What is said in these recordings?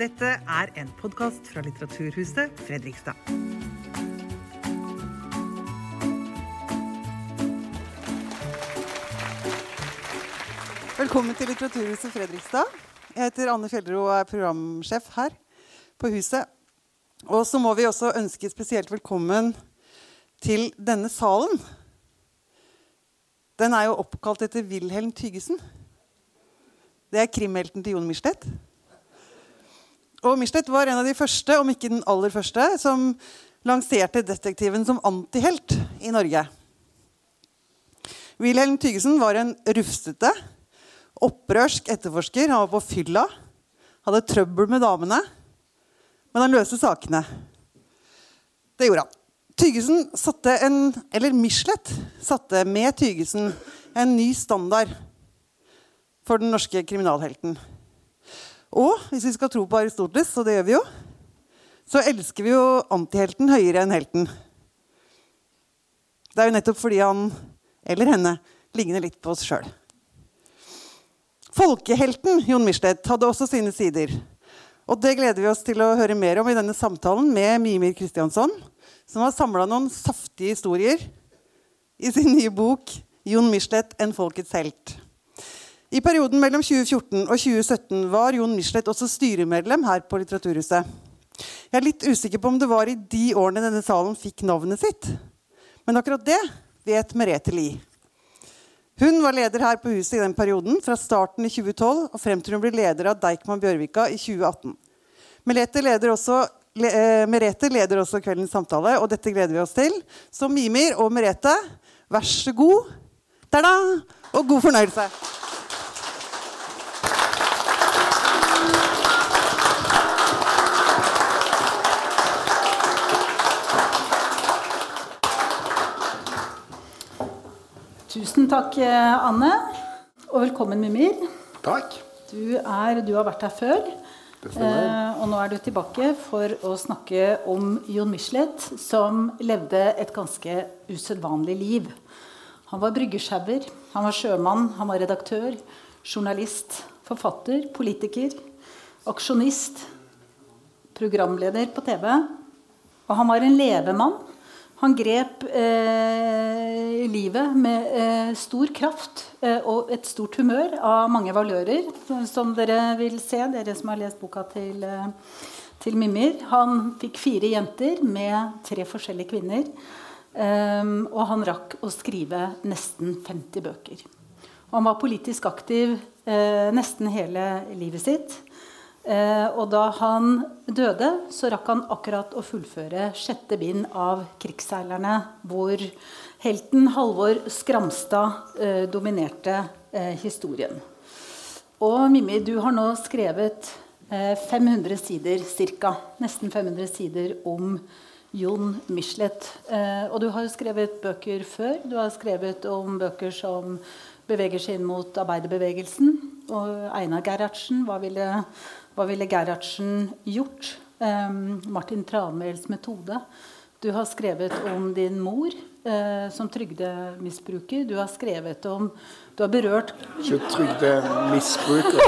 Dette er en podkast fra Litteraturhuset Fredrikstad. Velkommen til Litteraturhuset Fredrikstad. Jeg heter Anne Fjellro og er programsjef her på huset. Og så må vi også ønske spesielt velkommen til denne salen. Den er jo oppkalt etter Wilhelm Tygesen. Det er krimhelten til Jon Michelet. Og Michelet var en av de første, om ikke den aller første, som lanserte detektiven som antihelt i Norge. Wilhelm Tygesen var en rufsete, opprørsk etterforsker. Han var på fylla, hadde trøbbel med damene. Men han løste sakene. Det gjorde han. Tygesen satte en, eller Michelet satte med Tygesen en ny standard for den norske kriminalhelten. Og hvis vi skal tro på Aristoteles, og det gjør vi jo, så elsker vi jo antihelten høyere enn helten. Det er jo nettopp fordi han, eller henne, ligner litt på oss sjøl. Folkehelten Jon Michelet hadde også sine sider. Og det gleder vi oss til å høre mer om i denne samtalen med Mimir Kristiansson, som har samla noen saftige historier i sin nye bok 'Jon Michelet en folkets helt'. I perioden mellom 2014 og 2017 var Jon Michelet også styremedlem her på Litteraturhuset. Jeg er litt usikker på om det var i de årene denne salen fikk navnet sitt. Men akkurat det vet Merete Lie. Hun var leder her på huset i den perioden, fra starten i 2012 og frem til hun ble leder av Deichman Bjørvika i 2018. Merete leder også, le, eh, Merete leder også kveldens samtale, og dette gleder vi oss til. Så Mimir og Merete, vær så god. Ta-da! Og god fornøyelse. Tusen takk, eh, Anne. Og velkommen, Mimir. Takk. Du, er, du har vært her før. Eh, og nå er du tilbake for å snakke om Jon Michelet, som levde et ganske usedvanlig liv. Han var bryggesjauer, han var sjømann, han var redaktør, journalist, forfatter, politiker, aksjonist, programleder på TV. Og han var en levemann. Han grep eh, livet med eh, stor kraft eh, og et stort humør av mange valører, som dere vil se, dere som har lest boka til, eh, til Mimir. Han fikk fire jenter med tre forskjellige kvinner. eh, og han rakk å skrive nesten 50 bøker. Han var politisk aktiv eh, nesten hele livet sitt. Eh, og da han døde, så rakk han akkurat å fullføre sjette bind av 'Krigsseilerne', hvor helten Halvor Skramstad eh, dominerte eh, historien. Og Mimmi, du har nå skrevet eh, 500 sider cirka, nesten 500 sider om Jon Michelet. Og du har jo skrevet bøker før. Du har skrevet om bøker som beveger seg inn mot arbeiderbevegelsen. Og Einar Gerhardsen, hva ville hva ville Gerhardsen gjort? Um, Martin Tranmæls metode. Du har skrevet om din mor eh, som trygdemisbruker. Du har skrevet om Du har berørt Ikke trygdemisbruker.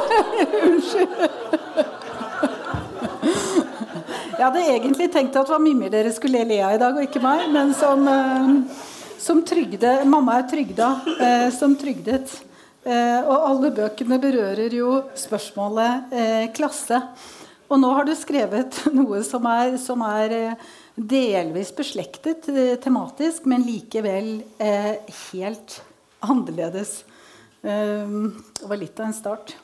Jeg hadde egentlig tenkt at det var Mimmi dere skulle le av i dag, og ikke meg. Men som, eh, som trygde Mamma er trygda eh, som trygdet. Eh, og alle bøkene berører jo spørsmålet eh, klasse. Og nå har du skrevet noe som er, som er eh, delvis beslektet tematisk, men likevel helt annerledes. Det var litt av en start.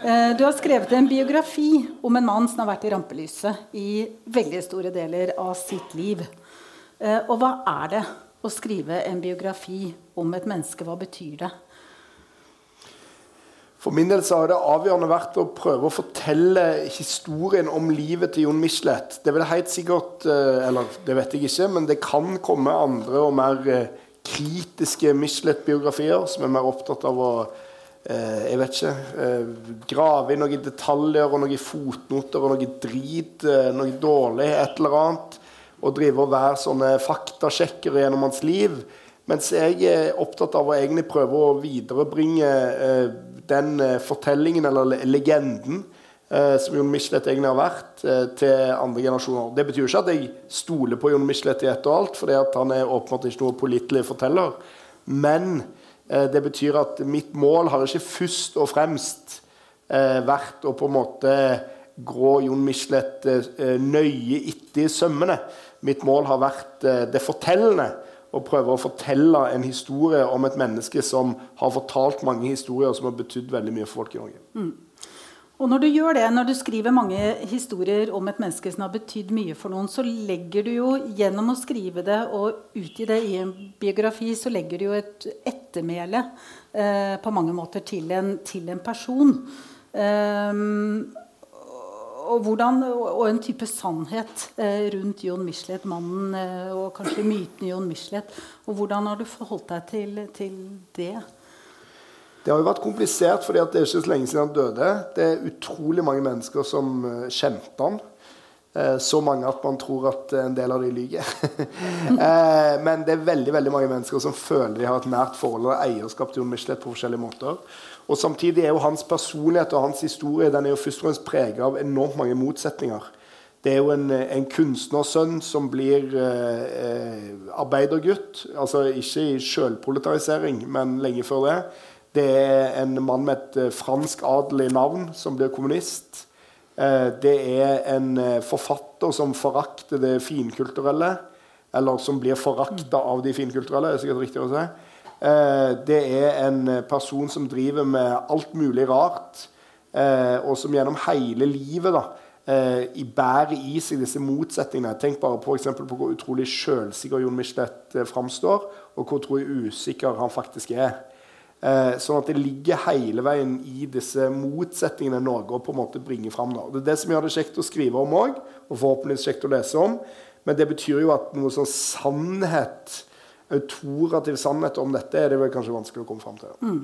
Du har skrevet en biografi om en mann som har vært i rampelyset i veldig store deler av sitt liv. Og hva er det å skrive en biografi om et menneske? Hva betyr det? For min del så har det avgjørende vært å prøve å fortelle historien om livet til Jon Michelet. Det vil helt sikkert Eller det vet jeg ikke, men det kan komme andre og mer kritiske Michelet-biografier som er mer opptatt av å jeg vet ikke grave i noen detaljer og noen fotnoter og noe drit, noe dårlig, et eller annet. Og drive og være sånne faktasjekkere gjennom hans liv. Mens jeg er opptatt av å egentlig prøve å viderebringe den fortellingen, eller legenden, eh, som Jon Michelet egentlig har vært, eh, til andre generasjoner. Det betyr ikke at jeg stoler på Jon Michelet i ett og alt, for han er åpenbart ikke noe pålitelig forteller. Men eh, det betyr at mitt mål har ikke først og fremst eh, vært å på en måte grå Jon Michelet eh, nøye etter i sømmene. Mitt mål har vært eh, det fortellende. Å prøver å fortelle en historie om et menneske som har fortalt mange historier som har betydd veldig mye for folk i Norge. Mm. Og når du gjør det, når du skriver mange historier om et menneske som har betydd mye for noen, så legger du jo gjennom å skrive det og utgi det i en biografi, så legger du jo et ettermæle eh, på mange måter til en, til en person. Um, og, hvordan, og, en type sannhet eh, rundt Jon Michelet, mannen eh, og kanskje myten Jon Michelet. Og hvordan har du forholdt deg til, til, det? Det har jo vært komplisert, fordi det er ikke så lenge siden han døde. Det er utrolig mange mennesker som uh, kjente han. Eh, så mange at man tror at en del av de lyver. eh, men det er veldig veldig mange mennesker som føler de har et nært forhold og eierskap til Jon Michelet på forskjellige måter. Og Samtidig er jo hans personlighet og hans historie den er jo først og fremst preget av enormt mange motsetninger. Det er jo en, en kunstnersønn som blir eh, arbeidergutt. altså Ikke i sjølproletarisering, men lenge før det. Det er en mann med et eh, fransk adelig navn som blir kommunist. Eh, det er en eh, forfatter som forakter det finkulturelle. Eller som blir forakta av de finkulturelle. er sikkert riktig å si. Eh, det er en person som driver med alt mulig rart, eh, og som gjennom hele livet da, i bærer i seg disse motsetningene. Tenk bare på, på hvor utrolig sjølsikker Jon Michelet framstår, og hvor utrolig usikker han faktisk er. sånn at det ligger hele veien i disse motsetningene Norge på en måte bringer fram. Det er det som gjør det kjekt å skrive om òg, og forhåpentligvis kjekt å lese om. Men det betyr jo at noe sånn sannhet autorativ sannhet om dette er det vel kanskje vanskelig å komme fram til. Mm.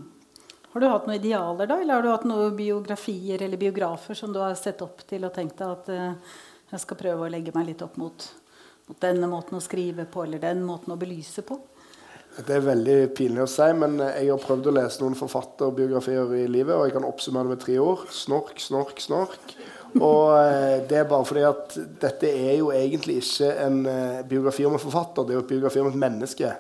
Har du hatt noen idealer, da? Eller har du hatt noen biografier eller biografer som du har sett opp til og tenkt at uh, jeg skal prøve å legge meg litt opp mot, mot, denne måten å skrive på, eller den måten å belyse på? Det er veldig pinlig å si, men jeg har prøvd å lese noen forfatterbiografier i livet, og jeg kan oppsummere det med tre ord. Snork, snork, snork. Og eh, det er bare fordi at dette er jo egentlig ikke en eh, biografi om en forfatter, det er jo en biografi om et menneske.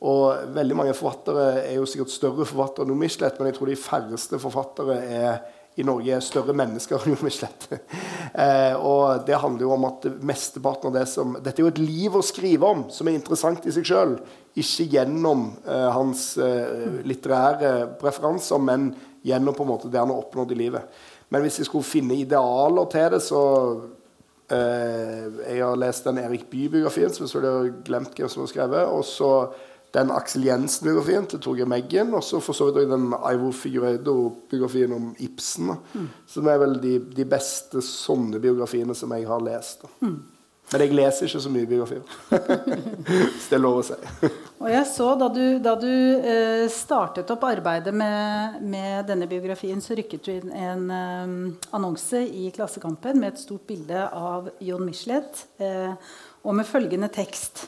Og veldig mange forfattere er jo sikkert større forfattere enn Michelet, men jeg tror de færreste forfattere er, i Norge er større mennesker enn Michelet. eh, og det handler jo om at mesteparten av det som Dette er jo et liv å skrive om, som er interessant i seg sjøl. Ikke gjennom eh, hans eh, litterære preferanser, men gjennom på en måte det han har oppnådd i livet. Men hvis jeg skulle finne idealer til det, så eh, Jeg har lest den Erik Bye-biografien, som jeg har glemt hvem som har skrevet. Og så den Aksel Jensen-biografien til Torgeir Meggen. Og så for så vidt den Ivo Figueredo-biografien om Ibsen. Mm. Som er vel de, de, beste sånne biografiene som jeg har lest. Mm. Men jeg leser ikke så mye biografier. Hvis det er lov å si. og jeg så Da du, da du eh, startet opp arbeidet med, med, denne biografien, så rykket du inn en eh, annonse i Klassekampen med et stort bilde av Jon Michelet eh, og med følgende tekst.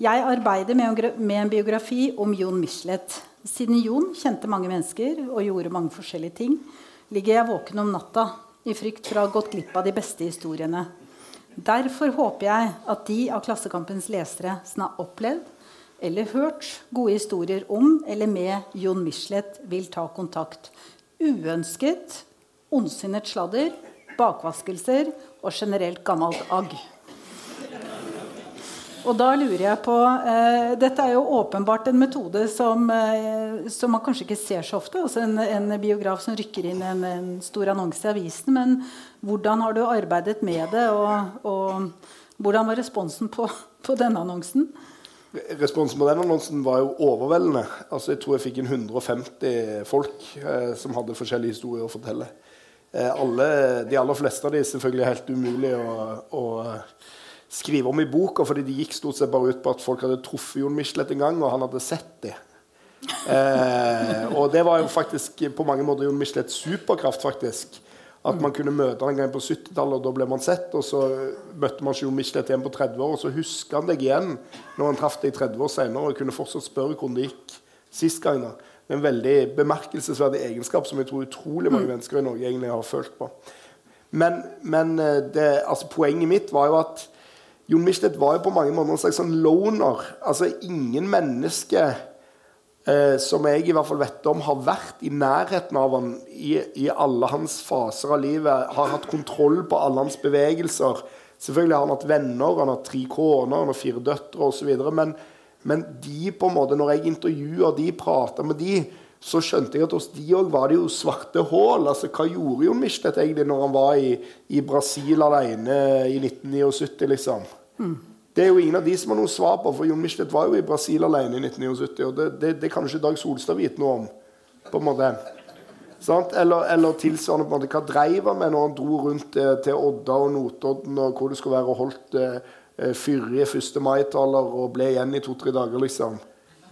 Jeg arbeider med, med en biografi om Jon Michelet. Siden Jon kjente mange mennesker og gjorde mange forskjellige ting, ligger jeg våken om natta i frykt for å ha gått glipp av de beste historiene. Derfor håper jeg at de av Klassekampens lesere som har opplevd eller hørt gode historier om eller med Jon Michelet, vil ta kontakt. Uønsket, ondsinnet sladder, bakvaskelser og generelt gammelt agg. Og da lurer jeg på eh, Dette er jo åpenbart en metode som, eh, som, man kanskje ikke ser så ofte. Altså en, en biograf som rykker inn en, en, stor annonse i avisen. Men hvordan har du arbeidet med det, og, og hvordan var responsen på, på, denne annonsen? Responsen på den annonsen var jo overveldende. Altså, jeg tror jeg fikk inn 150 folk eh, som hadde forskjellige historier å fortelle. Eh, alle, de aller fleste av de er selvfølgelig helt umulig å, å skrive om i boka, fordi de gikk stort sett bare ut på at folk hadde truffet Jon Michelet en gang, og han hadde sett det. Eh, og det var jo faktisk på mange måter Jon Michelets superkraft, faktisk. At man kunne møte han en gang på 70-tallet, og da ble man sett. Og så møtte man Jon Michelet igjen på 30 år, og så husker han deg igjen når han traff deg 30 år senere, og kunne fortsatt spørre hvordan det gikk sist gang. da. En veldig bemerkelsesverdig egenskap som jeg tror utrolig mange mennesker i Norge egentlig har følt på. Men, men eh, det, altså, poenget mitt var jo at Jon Michelet var jo på mange måter en slags sånn loner. Altså ingen menneske eh, som jeg i hvert fall vet om, har vært i nærheten av han i, i, alle hans faser av livet. Har hatt kontroll på alle hans bevegelser. Selvfølgelig har han hatt venner, han har tre koner, han har fire døtre osv. Men, men de på en måte, når jeg intervjuer de, prater med de, så skjønte jeg at hos de òg var det jo svarte hull. Altså, hva gjorde Jon Michelet egentlig når han var i, i Brasil alene i 1979, liksom? Det er jo ingen av de som har noe svar på, for Jon Michelet var jo i Brasil alene i 1979. Og det, det, det kan ikke Dag Solstad vite noe om. på en måte. Eller, eller, tilsvarende på en måte, Hva dreiv han med når han dro rundt eh, til Odda og Notodden, og hvor det skulle være og holdt eh fyrige 1. mai-taler og ble igjen i to-tre dager, liksom?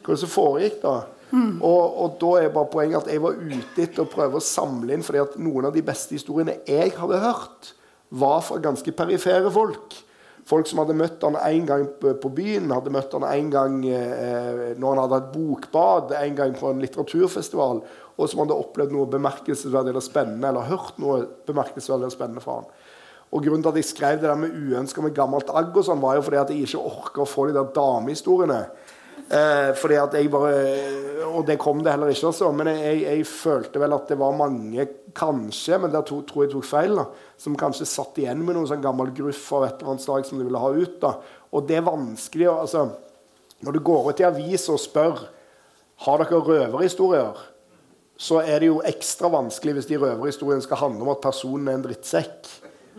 Hva er det som foregikk da? Mm. Og, og, da er bare poenget at jeg var ute etter å prøve å samle inn, fordi at noen av de beste historiene jeg hadde hørt, var fra ganske perifere folk. Folk som hadde møtt han én gang på byen, hadde møtt han én gang eh, når han hadde et bokbad, en gang på en litteraturfestival, og som hadde opplevd noe bemerkelsesverdig eller spennende, eller hørt noe bemerkelsesverdig eller spennende fra han. Og Grunnen til at jeg skrev det der med uønska med gammelt agg, og sånn, var jo fordi at jeg ikke orka å få de der damehistoriene. Eh, fordi at jeg bare Og det kom det heller ikke, altså. Men jeg, jeg, følte vel at det var mange, kanskje, men der to, tror jeg tok feil, da, som kanskje satt igjen med noe sånn gammel gruff av et eller annet slag som de ville ha ut. da. Og det er vanskelig altså, Når du går ut i aviser og spør har dere røverhistorier, så er det jo ekstra vanskelig hvis de røverhistoriene skal handle om at personen er en drittsekk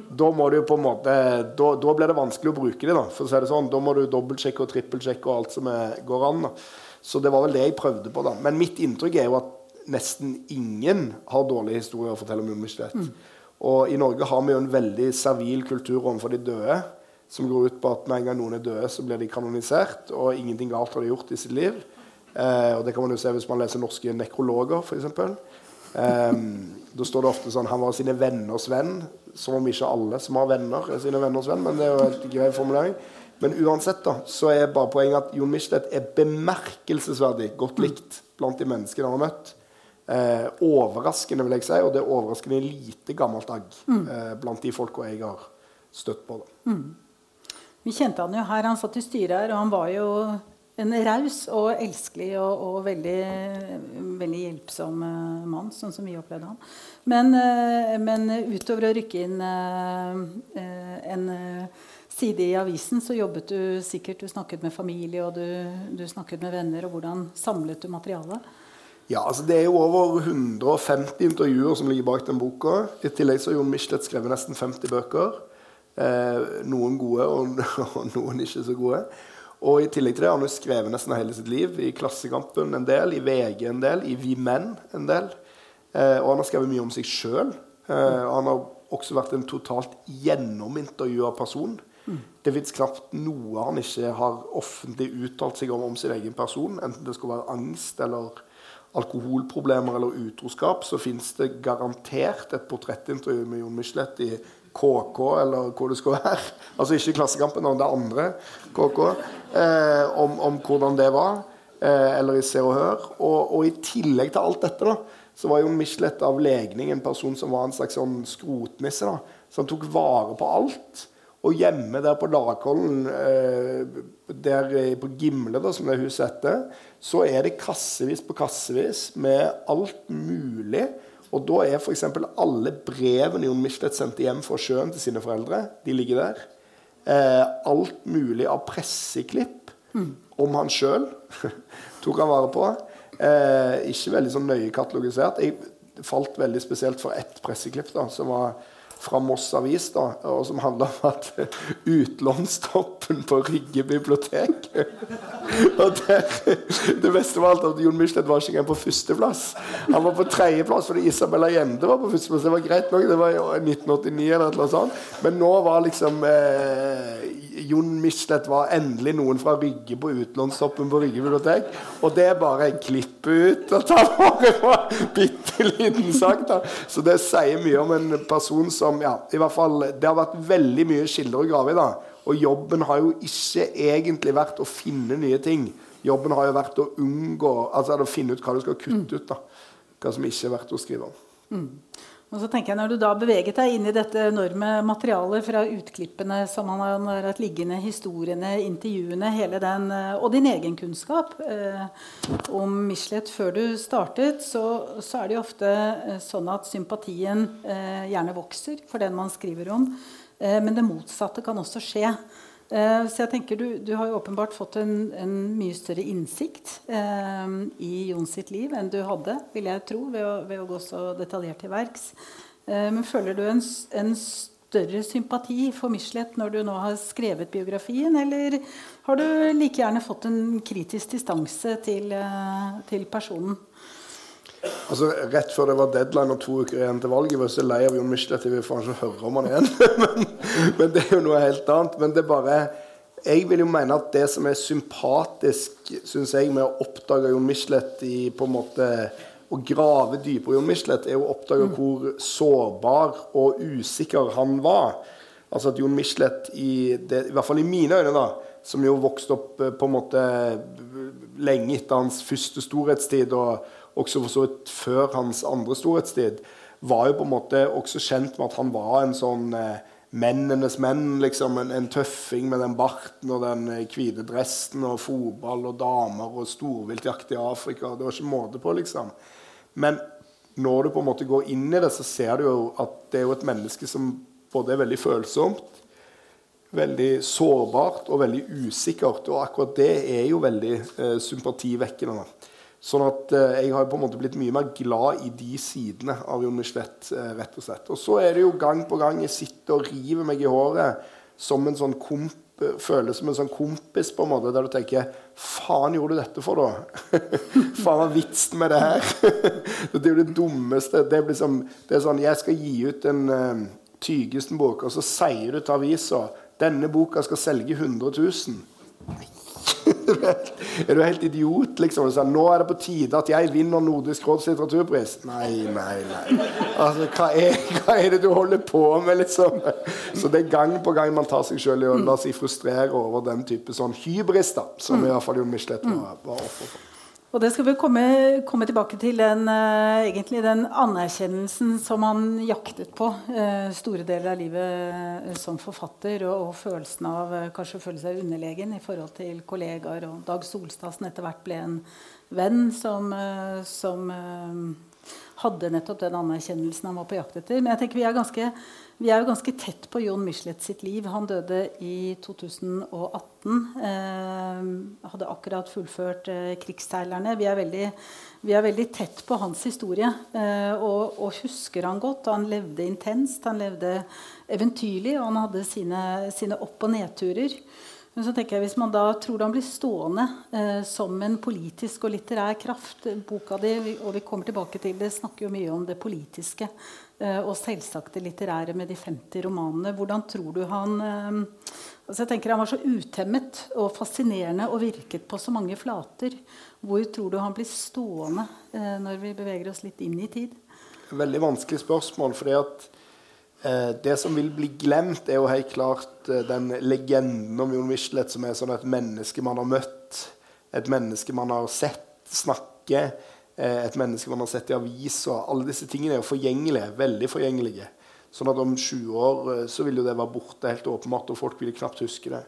da må du på en måte da, da, blir det vanskelig å bruke det. Da for å si det sånn. Da må du dobbeltsjekke og trippelsjekke og alt som er, går an. Da. Så det var vel det jeg prøvde på. da Men mitt inntrykk er jo at nesten ingen har dårlige historier å fortelle om universitet. Mm. Og i Norge har vi jo en veldig servil kultur overfor de døde. Som går ut på at med en gang noen er døde, så blir de kanonisert. Og ingenting galt har de gjort i sitt liv. Eh, og Det kan man jo se hvis man leser norske nekrologer, f.eks. Um, da står det ofte sånn Han var sine venners venn. Som om ikke alle som har venner, er sine venners venn. Men det er jo helt grei formulering. Men uansett da, så er bare poenget at Jon Michelet er bemerkelsesverdig godt likt blant de menneskene han har møtt. Eh, overraskende, vil jeg si, og det er overraskende lite gammelt agg mm. eh, blant de folka jeg har støtt på. Mm. Vi kjente han jo her. Han satt i styret her, og han var jo en raus og elskelig og, og veldig, veldig, hjelpsom uh, mann, sånn som vi opplevde han. Men, uh, men utover å rykke inn uh, en side i avisen, så jobbet du sikkert Du snakket med familie og du, du snakket med venner. og Hvordan samlet du materialet? Ja, altså Det er jo over 150 intervjuer som ligger bak den boka. I tillegg så har Jon Michelet skrevet nesten 50 bøker. noen gode og, og noen ikke så gode. Og I tillegg til det har han jo skrevet nesten hele sitt liv. I Klassekampen en del, i VG en del, i Vi Menn en del. Eh, og han har skrevet mye om seg sjøl. Eh, han har også vært en totalt gjennomintervjua person. Det fins knapt noe han ikke har offentlig uttalt seg om om sin egen person. Enten det skal være angst eller alkoholproblemer eller utroskap, så fins det garantert et portrettintervju med Jon Michelet i KK, eller hvor det skulle være. Altså ikke Klassekampen, men det andre KK. Eh, om, om, hvordan det var. Eh, eller i Se og Hør. Og, og, i tillegg til alt dette, da, så var jo Michelet av legning en person som var en slags sånn skrotnisse. da, Som tok vare på alt. Og hjemme der på Lagkollen, eh, der på Gimle, da, som det huset heter, så er det kassevis på kassevis med alt mulig og da er f.eks. alle brevene Jon Michelet sendte hjem fra sjøen til sine foreldre, de ligger der. Eh, alt mulig av presseklipp mm. om han sjøl tok han vare på. Eh, ikke veldig sånn nøye katalogisert. Jeg falt veldig spesielt for ett presseklipp da, som var fra Moss Avis, da, og som handler om at utlånstoppen på Rygge bibliotek og der, Det beste var alt at Jon Michelet var ikke engang på førsteplass. Han var på tredjeplass fordi Isabella Jende var på førsteplass. Det var greit nok, det var i 1989 eller noe sånt. Men nå var liksom eh, Jon Michelet var endelig noen fra Rygge på utlånstoppen på Rygge bibliotek. Og det er bare en klippe ut og ta vare på bitte liten sak. da. Så det sier mye om en person som ja, i hvert fall, Det har vært veldig mye kilder å grave i. da. Og jobben har jo ikke egentlig vært å finne nye ting. Jobben har jo vært å unngå, altså å finne ut hva du skal kutte ut. da. Hva som ikke er verdt å skrive om. Mm. Og så tenker jeg Når du da beveget deg inn i dette enorme materialet fra utklippene som han har hatt liggende, historiene, intervjuene, hele den, eh, og din egen kunnskap eh, om Michelet før du startet, så, så, er det jo ofte eh, sånn at sympatien eh, gjerne vokser for den man skriver om. Eh, men det motsatte kan også skje. Eh, så jeg tenker du, du, har jo åpenbart fått en, en mye større innsikt eh, i Jon sitt liv enn du hadde, vil jeg tro, ved å, ved å gå så detaljert til verks. Eh, men føler du en, en, større sympati for Michelet når du nå har skrevet biografien, eller har du like gjerne fått en kritisk distanse til, eh, til personen? Altså, Rett før det var deadline og to uker igjen til valget, var jeg så lei av Jon Michelet. Jeg vil faen ikke høre om han igjen. men, men, det er jo noe helt annet. Men det er bare Jeg vil jo mene at det som er sympatisk synes jeg, med å oppdage Jon Michelet i på en måte å grave dypere i Jon Michelet, er å oppdage mm. hvor sårbar og usikker han var. Altså at Jon Michelet, i, det, i hvert fall i mine øyne, da, som jo vokste opp eh, på en måte lenge etter hans første storhetstid og også for så vidt før hans andre storhetstid, var jo på en måte også kjent med at han var en sånn eh, mennenes menn. liksom, en, en, tøffing med den barten og den eh, hvite dressen og fotball og damer og storviltjakt i Afrika. Det var ikke måte på, liksom. Men når du på en måte går inn i det, så ser du jo at det er jo et menneske som både er veldig følsomt, veldig sårbart og veldig usikkert. Og akkurat det er jo veldig eh, sympativekkende. Sånn at eh, jeg har på en måte blitt mye mer glad i de sidene av Jon Michelet. Eh, rett og slett. Og så er det jo gang på gang jeg sitter og river meg i håret som en sånn komp, føles som en sånn kompis, på en måte, der du tenker Faen, gjorde du dette for, da? Faen, hva vitsen med det her? det er jo det dummeste. Det, blir som, det er sånn Jeg skal gi ut en uh, Tygesen-bok, og så sier du til avisa denne boka skal selge 100 000. Er du helt idiot, liksom? Så, nå er det på tide at jeg vinner Nordisk råds litteraturpris. Nei, nei, nei. Altså, hva er, hva er, det du holder på med, liksom? Så det er gang på gang man tar seg sjøl i å la seg frustrere over den type sånn hybris, da, som i hvert fall Jon Michelet var offer for. Og det skal vi komme, komme tilbake til, den, uh, egentlig den anerkjennelsen som han jaktet på uh, store deler av livet uh, som forfatter, og, og følelsen av kanskje å føle seg underlegen i forhold til kollegaer. Og Dag Solstad etter hvert ble en venn som, som hadde nettopp den anerkjennelsen han var på jakt etter. Men jeg tenker vi er ganske vi er jo ganske tett på Jon Michelet sitt liv. Han døde i 2018. Eh, hadde akkurat fullført eh, 'Krigsseilerne'. Vi er, veldig, vi er, veldig, tett på hans historie eh, og, og, husker han godt. Han levde intenst, han levde eventyrlig, og han hadde sine, sine opp- og nedturer. Men så tenker jeg, Hvis man da tror han blir stående eh, som en politisk og litterær kraft Boka di og vi kommer tilbake til det, snakker jo mye om det politiske og selvsagt det litterære med de 50 romanene. Hvordan tror du han eh, altså jeg tenker Han var så utemmet og fascinerende og virket på så mange flater. Hvor tror du han blir stående eh, når vi beveger oss litt inn i tid? Veldig vanskelig spørsmål. fordi at Eh, det som vil bli glemt, er jo helt klart eh, den legenden om Jon Michelet som er sånn et menneske man har møtt, et menneske man har sett snakke, eh, et menneske man har sett i aviser. Alle disse tingene er jo forgjengelige, veldig forgjengelige. Sånn at om 20 år så vil jo det være borte helt åpenbart, og folk vil knapt huske det.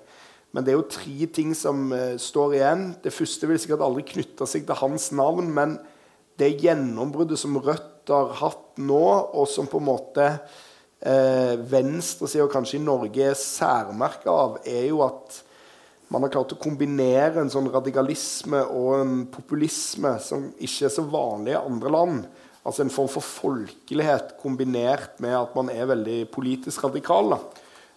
Men det er jo tre ting som uh, står igjen. Det første vil sikkert aldri knytte seg til hans navn, men det gjennombruddet som Rødt har hatt nå, og som på en måte eh, venstresida kanskje i Norge er særmerka av, er jo at man har klart å kombinere en sånn radikalisme og en populisme som ikke er så vanlig i andre land. Altså en form for folkelighet kombinert med at man er veldig politisk radikal.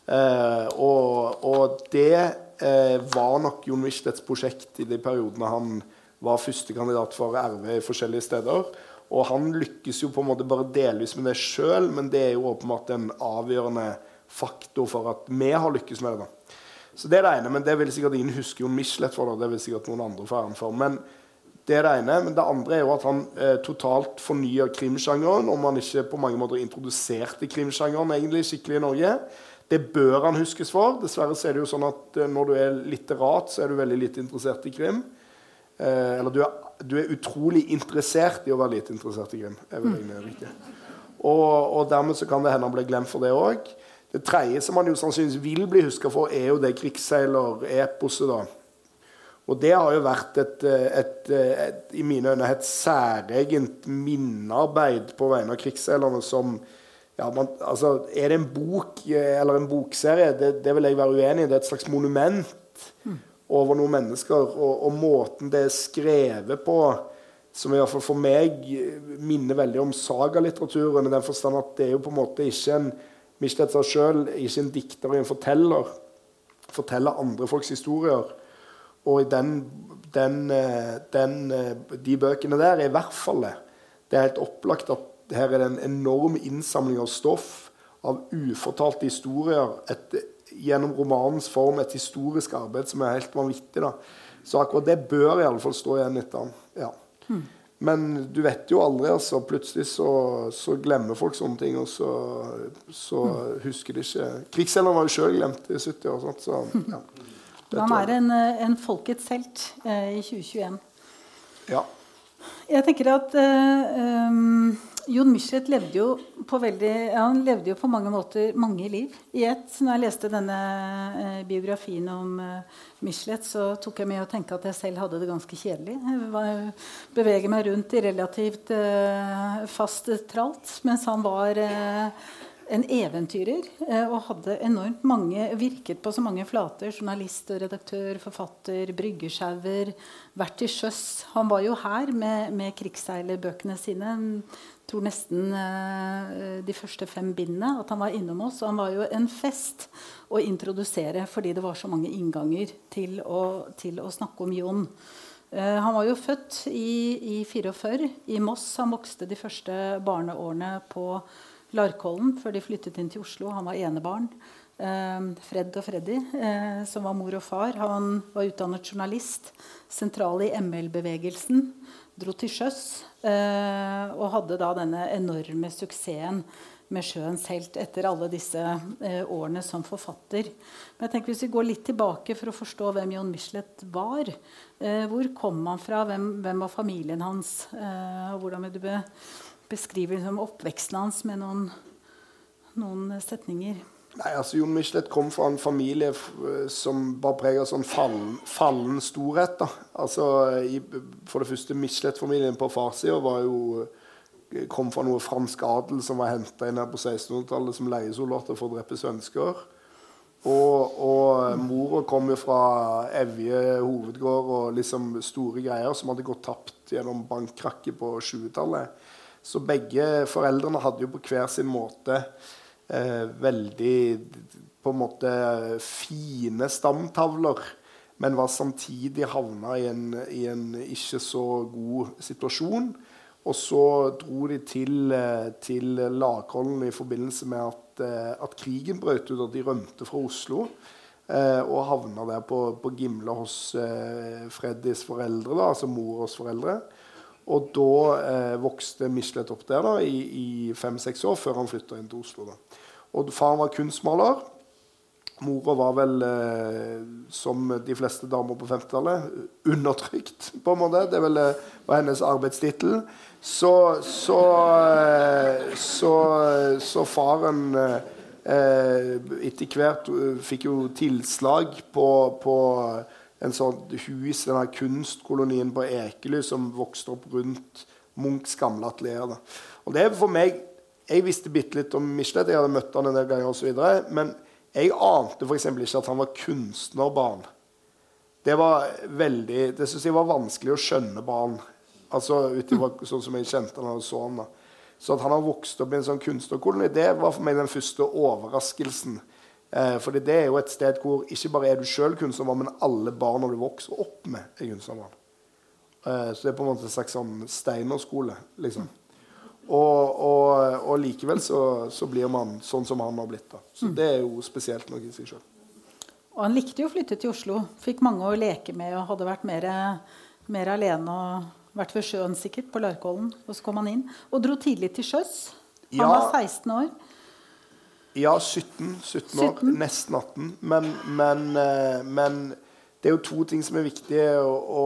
Eh, og, og, det eh, var nok Jon Michelets prosjekt i de periodene han var førstekandidat for RV i forskjellige steder. Og han lykkes jo på en måte bare delvis med det sjøl, men det er jo åpenbart en avgjørende faktor for at vi har lykkes med det. da. Så det er det ene, men det vil sikkert ingen huske Jon Michelet for. Da. Det vil sikkert noen andre få æren for. Men det er det ene. Men det andre er jo at han eh, totalt fornyer krimsjangeren. Om han ikke på mange måter introduserte krimsjangeren egentlig skikkelig i Norge. Det bør han huskes for. Dessverre så er det jo sånn at eh, når du er litterat, så er du veldig lite interessert i krim. Eh, eller du er, du er, utrolig interessert i å være lite interessert i krim. er vel egentlig. Og, og dermed så kan det hende han blir glemt for det òg. Det tredje som han jo sannsynligvis vil bli huska for, er jo det krigsseiler-eposet. da. Og det har jo vært et, et, et, i mine øyne et særegent minnearbeid på vegne av krigsseilerne som ja, man, altså, Er det en bok eller en bokserie? Det, det vil jeg være uenig i. Det er et slags monument mm. over noen mennesker. Og, og, måten det er skrevet på, som i hvert fall for meg minner veldig om sagalitteraturen, i den forstand at det er jo på en måte ikke en Michelet seg sjøl ikke en dikter og en forteller. Forteller andre folks historier. Og den, den, eh, den, eh, de bøkene der er i hvert fall det. Det er helt opplagt at her er det en enorm innsamling av stoff, av ufortalte historier. Et, gjennom romanens form et historisk arbeid som er helt vanvittig. da. Så akkurat det bør i alle fall stå igjen etter han. Ja. Mm. Men du vet jo aldri. altså. Plutselig så, så glemmer folk sånne ting, og så, så mm. husker de ikke Krigsseilerne var jo sjøl glemt i 70 år. Sant? Så, ja. Han er en, en folkets helt eh, i 2021. Ja. Jeg tenker at eh, um, Jon Michelet levde jo på veldig, han levde jo på mange måter mange liv i ett. Når jeg leste denne eh, biografien om eh, Michelet, så tok jeg med å tenke at jeg selv hadde det ganske kjedelig. Jeg beveger meg rundt i relativt eh, fast tralt, mens han var eh, en eventyrer eh, og hadde enormt mange, virket på så mange flater. Journalist og redaktør, forfatter, bryggesjauer, vært til sjøs. Han var jo her med, med krigsseilerbøkene sine. Jeg tror nesten uh, de første fem bindene at han var innom oss. Og han var jo en fest å introdusere fordi det var så mange innganger til å, til å snakke om Jon. Uh, han var jo født i, i 44 i Moss. Han vokste de første barneårene på Larkollen før de flyttet inn til Oslo. Han var enebarn. Eh, Fred og Freddy, eh, som var mor og far. Han var utdannet journalist, sentral i ML-bevegelsen. Dro til sjøs eh, og hadde da denne enorme suksessen med 'Sjøens helt' etter alle disse eh, årene som forfatter. Men jeg tenker Hvis vi går litt tilbake for å forstå hvem John Michelet var Hvor kom han fra? Hvem, hvem var familien hans? Og hvordan vil du be beskriver liksom oppveksten hans med noen, noen setninger? Nei, altså Jon Michelet kom fra en familie som var preget av sånn fallen, fallen storhet. da. Altså, i, For det første, Michelet-familien på farssida kom fra noe fransk adel som var henta inn her på 1600-tallet som leiesoldater for å drepe svensker. Og, og mora kom jo fra Evje hovedgård og liksom store greier som hadde gått tapt gjennom bankkrakket på 20-tallet. Så begge foreldrene hadde jo på hver sin måte eh, veldig på en måte fine stamtavler, men var samtidig havna i en, i en ikke så god situasjon. Og så dro de til, eh, til Lakhollen i forbindelse med at, eh, at, krigen brøt ut, og de rømte fra Oslo. Eh, og havna der på, på Gimle hos eh, Freddys foreldre, da, altså moras foreldre. Og da eh, vokste Michelet opp der da, i, fem-seks år, før han flytta inn til Oslo. da. Og Faren var kunstmaler. Mora var vel, eh, som de fleste damer på 50-tallet, undertrykt, på en måte. Det vel, eh, var hennes arbeidstittel. Så, så, eh, så, så, faren eh, etter hvert fikk jo tilslag på, på en sånn hus, denne kunstkolonien på Ekely som vokste opp rundt Munchs gamle atelier. Og det er for meg, Jeg visste bitte litt om Michelet, jeg hadde møtt han en del ganger osv. Men jeg ante f.eks. ikke at han var kunstnerbarn. Det var veldig, det syns jeg var vanskelig å skjønne barn. Altså utover sånn som jeg kjente han og så han da. Så at han har vokst opp i en sånn kunstnerkoloni, det var for meg den første overraskelsen. Eh, fordi det er jo et sted hvor ikke bare er du sjøl kunstner, men alle barna du vokser opp med, er kunstnere. Eh, så det er på en måte en slags sånn steinerskole, liksom. Og, og, og likevel så, så, blir man sånn som han har blitt. da. Så det er jo spesielt noe i seg sjøl. Og han likte jo å flytte til Oslo. Fikk mange å leke med og hadde vært mer, mer alene. og Vært ved sjøen sikkert, på Larkollen. Og så kom han inn. Og dro tidlig til sjøs. Han ja. var 16 år. Ja, 17, 17 år. 17? Nesten 18. Men, men, eh, men, det er jo to ting som er viktige å, å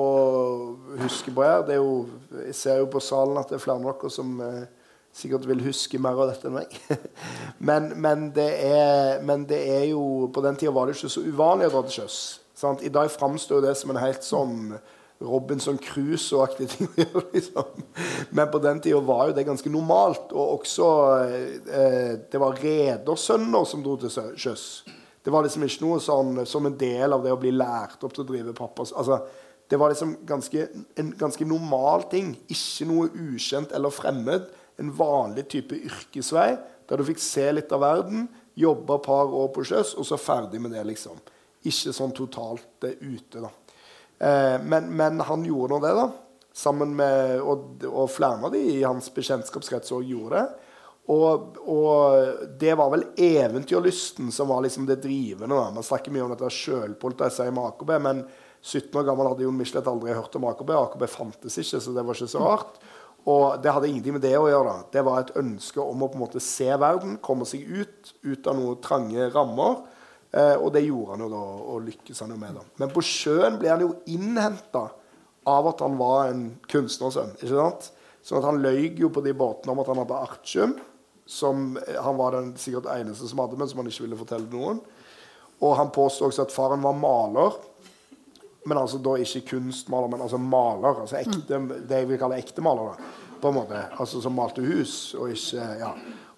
huske på her. Jo, jeg ser jo på salen at det er flere av dere som, eh, sikkert vil huske mer av dette enn meg. men, men, det er, men, det er, jo På den tida var det ikke så uvanlig å dra til sjøs. I dag framstår det som en helt sånn Robinson Crusoe-aktige ting. Liksom. Men på den tida var jo det ganske normalt. Og også eh, Det var redersønner som dro til sjøs. Det var liksom ikke noe sånn som en del av det å bli lært opp til å drive pappas altså, Det var liksom ganske, en ganske normal ting. Ikke noe ukjent eller fremmed. En vanlig type yrkesvei der du fikk se litt av verden, jobbe et par år på sjøs, og så ferdig med det, liksom. Ikke sånn totalt uh, ute, da. Eh, men, men, han gjorde nå det, da. Sammen med, og, og flere av de i hans bekjentskapskrets òg gjorde det. Og, og, det var vel eventyrlysten som var liksom det drivende. da. Man snakker mye om dette sjølpolteiset med AKB, men 17 år gammel hadde Jon Michelet aldri hørt om AKB. AKB fantes ikke, så det var ikke så rart. Og det hadde ingenting med det å gjøre. da. Det var et ønske om å på en måte se verden, komme seg ut, ut av noen trange rammer. Eh, og det gjorde han jo da, og lykkes han jo med. da. Men på sjøen ble han jo innhenta av at han var en kunstnersønn. ikke sant? Sånn at han løy jo på de båtene om at han hadde artium, som han var den sikkert eneste som hadde, men som han ikke ville fortelle noen. Og han påstod også at faren var maler. Men altså da ikke kunstmaler, men altså maler. altså ekte, Det jeg vil kalle ekte maler. da, på en måte, altså Som malte hus, og ikke ja,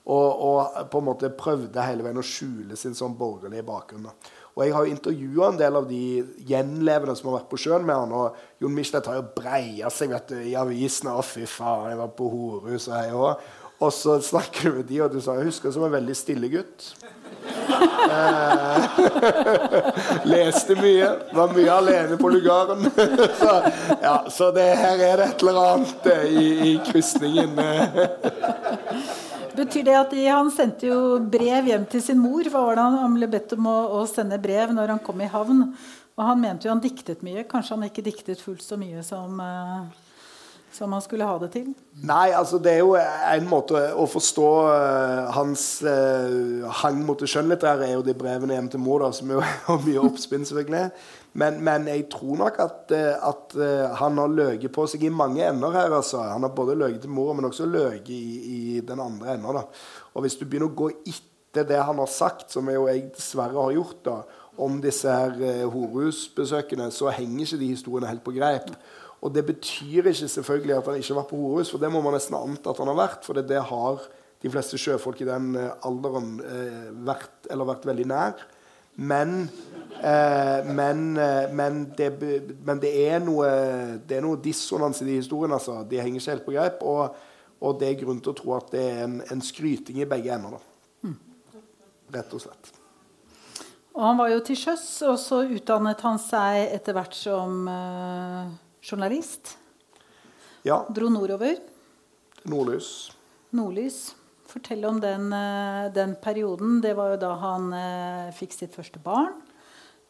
og, og, på en måte prøvde hele veien å skjule sin sånn borgerlige bakgrunn. Og Jeg har jo intervjua en del av de gjenlevende som har vært på sjøen med han. Og Jon Michelet har jo breia seg vet du, i avisene. 'Å, fy faen, jeg var på horehus og jeg òg'. Og så snakker du med de, og du sa 'Jeg husker som en veldig stille gutt'. eh, leste mye. Var mye alene på lugaren. så, ja, så det, her er det et eller annet eh, i, i krysningen. Betyr det at de, Han sendte jo brev hjem til sin mor. Hva var det han, han ble bedt om å, å, sende brev når han kom i havn? Og Han mente jo han diktet mye. Kanskje han ikke diktet fullt så mye som, uh, som han skulle ha det til? Nei, altså det er jo en måte å forstå uh, hans uh, hang mot det skjønnlitterære, er jo de brevene hjem til mor, da, som jo har mye oppspinn, selvfølgelig. Men, men, jeg tror nok at, eh, at uh, han har løyet på seg i mange ender her. Altså. Han har både løyet til mora, men også løyet i, i, den andre enden. Og hvis du begynner å gå etter det han har sagt, som jeg, jeg dessverre har gjort, da, om disse her uh, horehusbesøkene, så henger ikke de historiene helt på greip. Og det betyr ikke selvfølgelig at han ikke har vært på horehus, for det må man nesten anta at han har vært. For det, det har de fleste sjøfolk i den alderen uh, vært, eller vært veldig nær. Men, eh, men, eh, men, det, men, det, er noe, det er noe dissonans i de historiene. Altså. De henger ikke helt på greip. Og, og, det er grunn til å tro at det er en, en skryting i begge ender. Mm. Rett og slett. Og han var jo til sjøs, og så utdannet han seg etter hvert som eh, journalist. Ja. Dro nordover. Nordlys. Nordlys. Fortell om den, eh, den, perioden. Det var jo da han eh, fikk sitt første barn.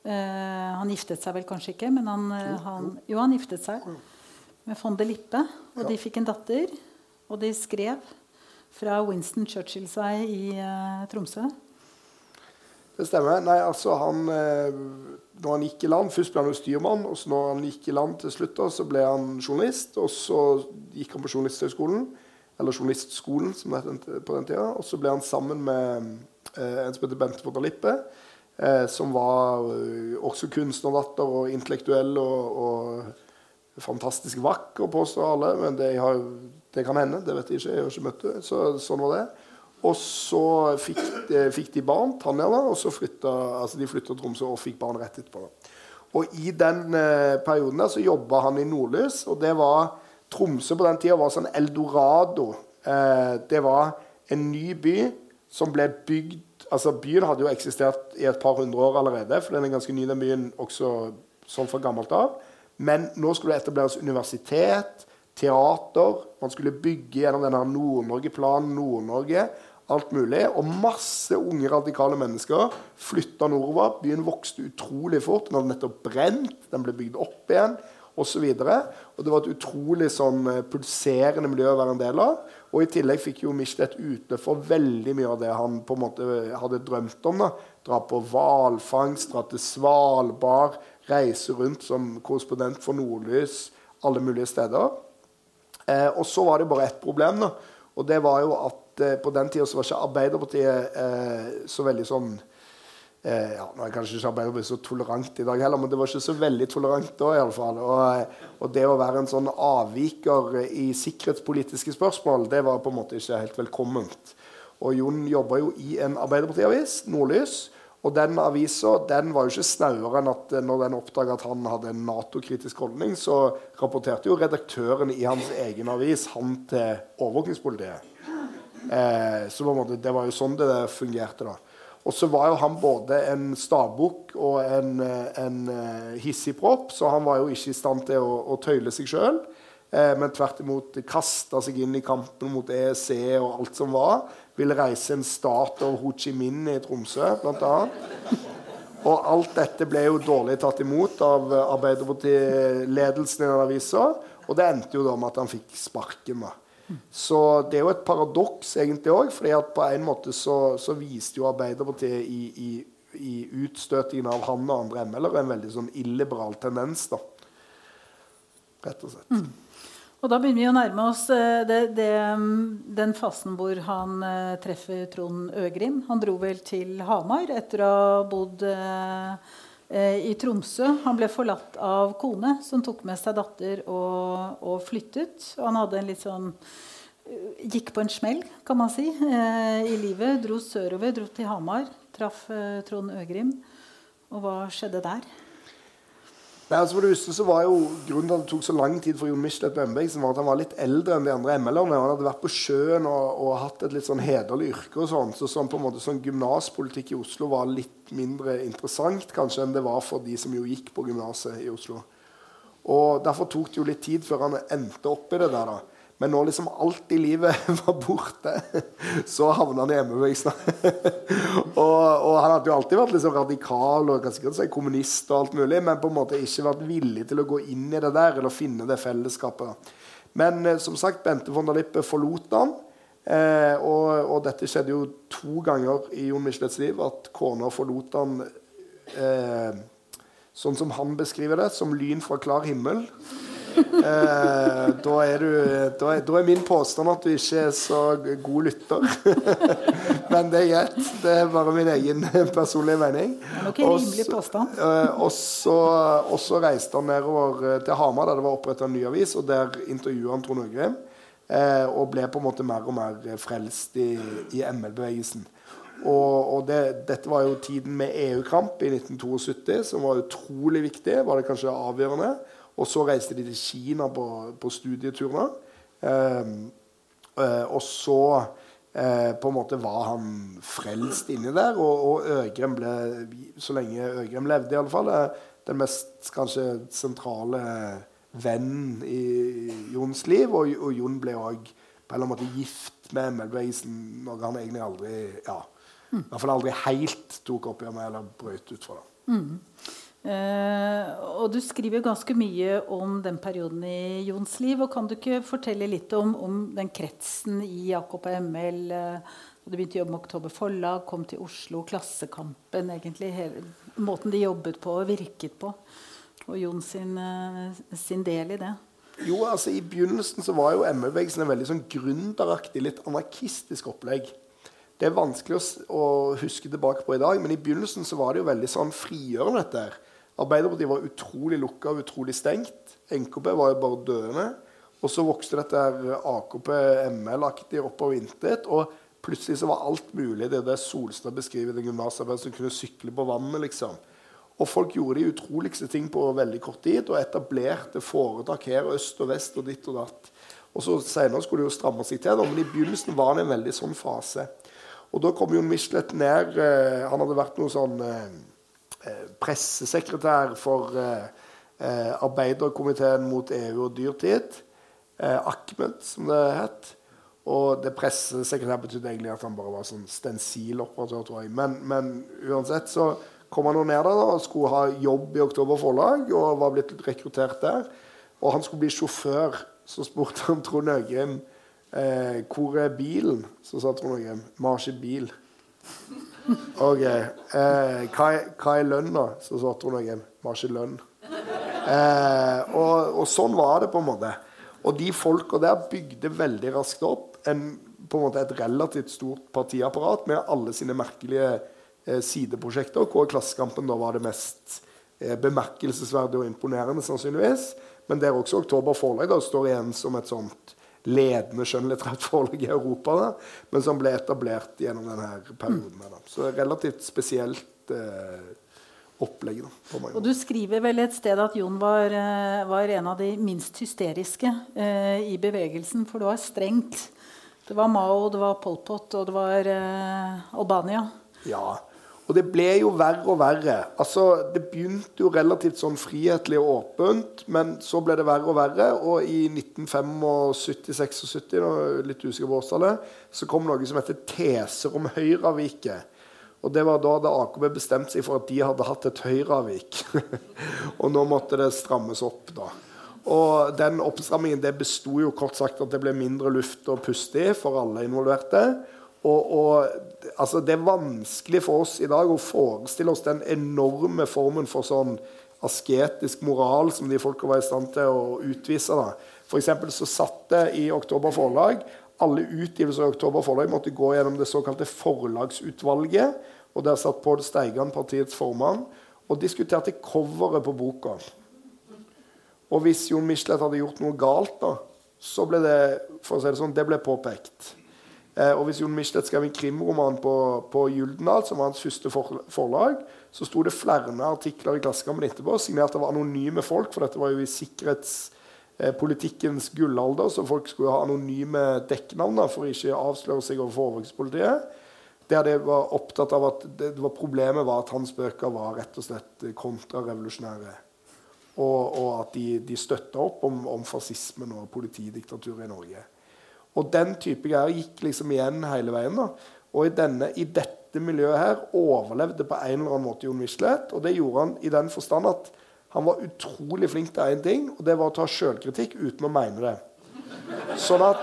Eh, han giftet seg vel kanskje ikke, men han, han, jo, han giftet seg med von de Lippe. Og de fikk en datter. Og de skrev fra Winston Churchill seg i Tromsø. Det stemmer. Nei, altså han Når han gikk i land Først ble han jo styrmann, og så når han gikk i land til slutt, så ble han journalist. Og så gikk han på Journalisthøgskolen eller Journalistskolen, som det het på den tida. Og så ble han sammen med eh, en som heter Bente Fortalippe, eh, som var eh, også kunstnerdatter og intellektuell og, og fantastisk vakker, påstår alle. Men det, har, det, kan hende. Det vet jeg ikke. Jeg har ikke møtt henne. Så, sånn var det. Og så fikk de, fikk de barn, Tanja, da, og så flytta altså de flytta til Tromsø og fikk barn rett etterpå. Da. Og i den eh, perioden der så jobba han i Nordlys, og det var Tromsø på den tida var sånn eldorado. Eh, det var en ny by som ble bygd altså Byen hadde jo eksistert i et par hundre år allerede, for den er ganske ny, den byen også sånn fra gammelt av. Men nå skulle det etableres universitet, teater. Man skulle bygge gjennom denne Nord-Norge-planen Nord-Norge. Alt mulig. Og masse unge, radikale mennesker flytta nordover. Byen vokste utrolig fort. Den hadde nettopp brent. Den ble bygd opp igjen osv. Det var et utrolig sånn, eh, pulserende miljø å være en del av. Og i tillegg fikk jo Michelet utløp for veldig mye av det han på en måte hadde drømt om. da. Dra på hvalfangst, dra til Svalbard, reise rundt som korrespondent for Nordlys alle mulige steder. Eh, og så var det bare ett problem. da. Og det var jo at eh, på den tida var ikke Arbeiderpartiet eh, så veldig sånn eh, ja, Nå er kanskje ikke Arbeiderpartiet så tolerant i dag heller, men det var ikke så veldig tolerant da. i alle fall. Og, og det å være en sånn avviker i sikkerhetspolitiske spørsmål, det var på en måte ikke helt velkomment. Og Jon jobba jo i en Arbeiderpartiavis, Nordlys. Og den avisa den var jo ikke snauere enn at når den oppdaga at han hadde en Nato-kritisk holdning, så rapporterte jo redaktøren i hans egen avis han til overvåkningspolitiet. Eh, så det var jo sånn det fungerte. da. Og så var jo han både en stabukk og en, en uh, hissigpropp, så han var jo ikke i stand til å, å tøyle seg sjøl. Eh, men tvert imot kasta seg inn i kampen mot EEC og alt som var ville reise en stat over Ho Chi Minh i Tromsø, bl.a. Og alt dette ble jo dårlig tatt imot av Arbeiderpartiledelsen i den avisa. Og det endte jo da med at han fikk sparken. da. Så det er jo et paradoks egentlig òg, at på en måte så, så viste jo Arbeiderpartiet i, i, i, utstøtingen av han og andre ML-ere en veldig sånn illiberal tendens, da. Rett og slett. Mm. Og da begynner vi å nærme oss eh, det, det, mm, den fasen hvor han uh, treffer Trond Øgrim. Han dro vel til Hamar etter å ha bodd uh, i Tromsø. Han ble forlatt av kone, som tok med seg datter og, og flyttet. Og han hadde en litt sånn Gikk på en smell, kan man si, i livet. Dro sørover, dro til Hamar. Traff Trond Øgrim. Og hva skjedde der? Nei, altså for det første så var jo Grunnen til at det tok så lang tid for Jon Michelet på Embeksen, var at han var litt eldre enn de andre ML-erne. Han hadde vært på sjøen og, og hatt et litt sånn hederlig yrke. og sånn, Så sånn på en måte sånn gymnaspolitikk i Oslo var litt mindre interessant kanskje enn det var for de som jo gikk på gymnaset i Oslo. Og Derfor tok det jo litt tid før han endte opp i det der. da. Men når liksom alt i livet var borte, så havna han i ME-bevegelsen. og, og, han hadde jo alltid vært liksom radikal og si kommunist, og alt mulig, men på en måte ikke vært villig til å gå inn i det der eller finne det fellesskapet. Men eh, som sagt, Bente von der Lippe forlot han. Eh, og, og, dette skjedde jo to ganger i Jon Michelets liv, at kona forlot han eh, sånn som han beskriver det, som lyn fra klar himmel. Eh, da, er du, da, er, da, er min påstand at du ikke er så god lytter. Men det er greit. Det er bare min egen personlige mening. Eh, og, så, reiste han nedover eh, til Hamar, der det var oppretta en ny avis, og der intervjua han Trond Øgrim. Eh, og ble på en måte mer og mer frelst i, i ML-bevegelsen. Og, og det, dette var jo tiden med EU-kamp i 1972, som var utrolig viktig. Var det kanskje avgjørende. Og så reiste de til Kina på, på studieturer. Eh, eh, og så eh, på en måte var han frelst inni der. Og, og Øgrem ble, så lenge Øgrem levde, i alle fall, den mest kanskje sentrale vennen i Jons liv. Og, og Jon ble òg på en eller annen måte gift med ML-bevegelsen, noe han egentlig aldri ja, i hvert fall aldri helt tok oppgjør med eller brøt ut fra. det. Mm. Eh, og du skriver ganske mye om den perioden i Jons liv. og Kan du ikke fortelle litt om, om den kretsen i Jakob og ML? Uh, du begynte å jobbe med Oktober Forlag, kom til Oslo, Klassekampen egentlig, hele, Måten de jobbet på og virket på. Og Jon sin, uh, sin del i det. Jo, altså I begynnelsen så var jo ME-bevegelsen en veldig sånn gründeraktig, litt anarkistisk opplegg. Det er vanskelig å, huske tilbake på i dag, men i begynnelsen så var det jo veldig sånn frigjørende. dette her. Arbeiderpartiet var utrolig lukka og utrolig stengt. NKP var jo bare døende. Og så vokste dette her AKP-ML-aktig av intet. Og plutselig så var alt mulig. Det er det Solstad beskriver den gymnasarbeidet som kunne sykle på vannet. liksom. Og folk gjorde de utroligste ting på veldig kort tid og etablerte foretak her øst og vest og ditt og datt. Og så Senere skulle det jo stramme seg til, men i begynnelsen var det en veldig sånn fase. Og Da kom jo Michelet ned. Eh, han hadde vært noe sånn eh, Eh, pressesekretær for arbeiderkomiteen mot EU og dyrtid. Ahmed, som det het. Og det pressesekretær betydde egentlig at han bare var sånn stensiloperatør, tror jeg. Men, men, uansett så kom han ned der og skulle ha jobb i Oktober Forlag og var blitt rekruttert der. Og han skulle bli sjåfør. Så spurte han Trond Øgrim eh, hvor er bilen. Så sa Trond Øgrim vi har ikke bil. OK. Eh, hva, er, er lønna? Så sa Trond noen. Vi har ikke lønn. Eh, og, og, sånn var det, på en måte. Og de folka der bygde veldig raskt opp en, på en måte et relativt stort partiapparat med alle sine merkelige sideprosjekter, hvor Klassekampen da var det mest eh, bemerkelsesverdige og imponerende, sannsynligvis. Men der også Oktober Forlag da, står igjen som et sånt ledende skjønnlitterært forlag i Europa, da, men som ble etablert gjennom denne perioden. Da. Så relativt spesielt eh, opplegg. Da, og Du skriver vel et sted at Jon var, eh, var en av de minst hysteriske eh, i bevegelsen, for det var strengt. Det var Mao, det var Pol Pot, og det var eh, Albania. Ja, og det ble jo verre og verre. Altså, Det begynte jo relativt sånn frihetlig og åpent, men så ble det verre og verre. Og i 1975-76, litt usikker på årstallet, så kom noe som heter teser om Høyreavviket. Og det var da da AKB bestemte seg for at de hadde hatt et Høyreavvik. og nå måtte det strammes opp, da. Og den oppstrammingen det besto jo kort sagt at det ble mindre luft å puste i for alle involverte. Og, og, altså, Det er vanskelig for oss i dag å forestille oss den enorme formen for sånn asketisk moral som de folka var i stand til å utvise. da. For så satte i Oktober Forlag alle utgivelser i Oktober Forlag måtte gå gjennom det såkalte Forlagsutvalget. og Der satt Pål Steigan, partiets formann, og diskuterte coveret på boka. Og hvis Jon Michelet hadde gjort noe galt, da, så ble det for å si det sånn, det ble påpekt. Eh, og hvis Jon Michelet skrev en krimroman på, på Gyldendal, som var hans første for, forlag, så sto det flere artikler i Klassekampen etterpå signert av anonyme folk, for dette var jo i sikkerhetspolitikkens eh, gullalder, så folk skulle ha anonyme dekknavn for å ikke avsløre seg overfor overvåkingspolitiet. Der de var opptatt av at det, det var Problemet var at hans bøker var rett og slett kontrarevolusjonære. Og, og at de, de støtta opp om, om fascismen og politidiktaturet i Norge. Og den type greier gikk liksom igjen hele veien. da. Og i, denne, i, dette miljøet her overlevde på en eller annen måte Jon Michelet. Og det gjorde han i den forstand at han var utrolig flink til én ting, og det var å ta sjølkritikk uten å mene det. Sånn at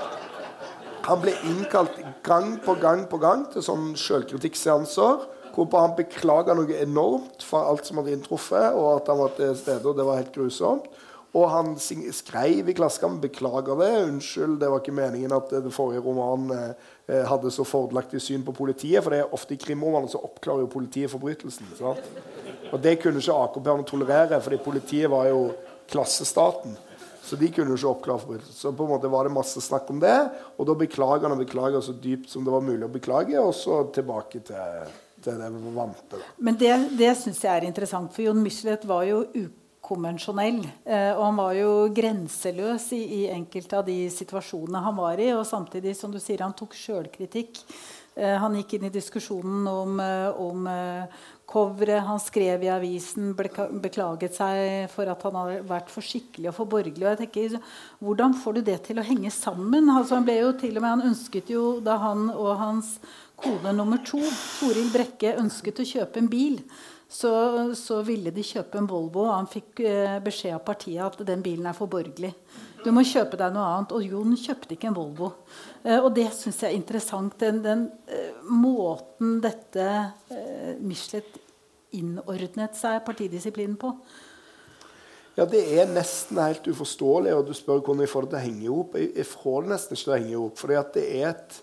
han ble innkalt gang på gang på gang til sånn sjølkritikkseanser. Hvorpå han beklaga noe enormt for alt som hadde inntruffet, og at han var til stede, og det var helt grusomt. Og han skrev i Klassekampen beklager det. Unnskyld, det var ikke meningen at den forrige romanen eh, hadde så fordelaktig syn på politiet. For det er ofte i krimromaner så oppklarer jo politiet forbrytelsen. Sant? Og det kunne ikke AKP-erne tolerere, fordi politiet var jo klassestaten. Så de kunne jo ikke oppklare forbrytelsen. Så på en måte var det masse snakk om det. Og da beklager han og beklager så dypt som det var mulig å beklage, og så tilbake til, til det vante. Men det, det syns jeg er interessant, for Jon Michelet var jo uke konvensjonell. Eh, og han var jo grenseløs i, i, enkelte av de situasjonene han var i. Og samtidig, som du sier, han tok sjølkritikk. Eh, han gikk inn i diskusjonen om, eh, om coveret. Han skrev i avisen, beklaget seg for at han hadde vært for skikkelig og for borgerlig. Og jeg tenker, Hvordan får du det til å henge sammen? Altså, han ble jo til og med, han ønsket jo, da han og hans kone nummer to, Toril Brekke, ønsket å kjøpe en bil, så, så, ville de kjøpe en Volvo. Og han fikk eh, beskjed av partiet at den bilen er for borgerlig. Du må kjøpe deg noe annet. Og Jon kjøpte ikke en Volvo. Eh, og det syns jeg er interessant. Den, den eh, måten dette Michelet innordnet seg partidisiplinen på. Ja, Det er nesten helt uforståelig, og du spør hvordan jeg får det til å henge i hop. Jeg, jeg får det nesten ikke til å henge i hop. det er et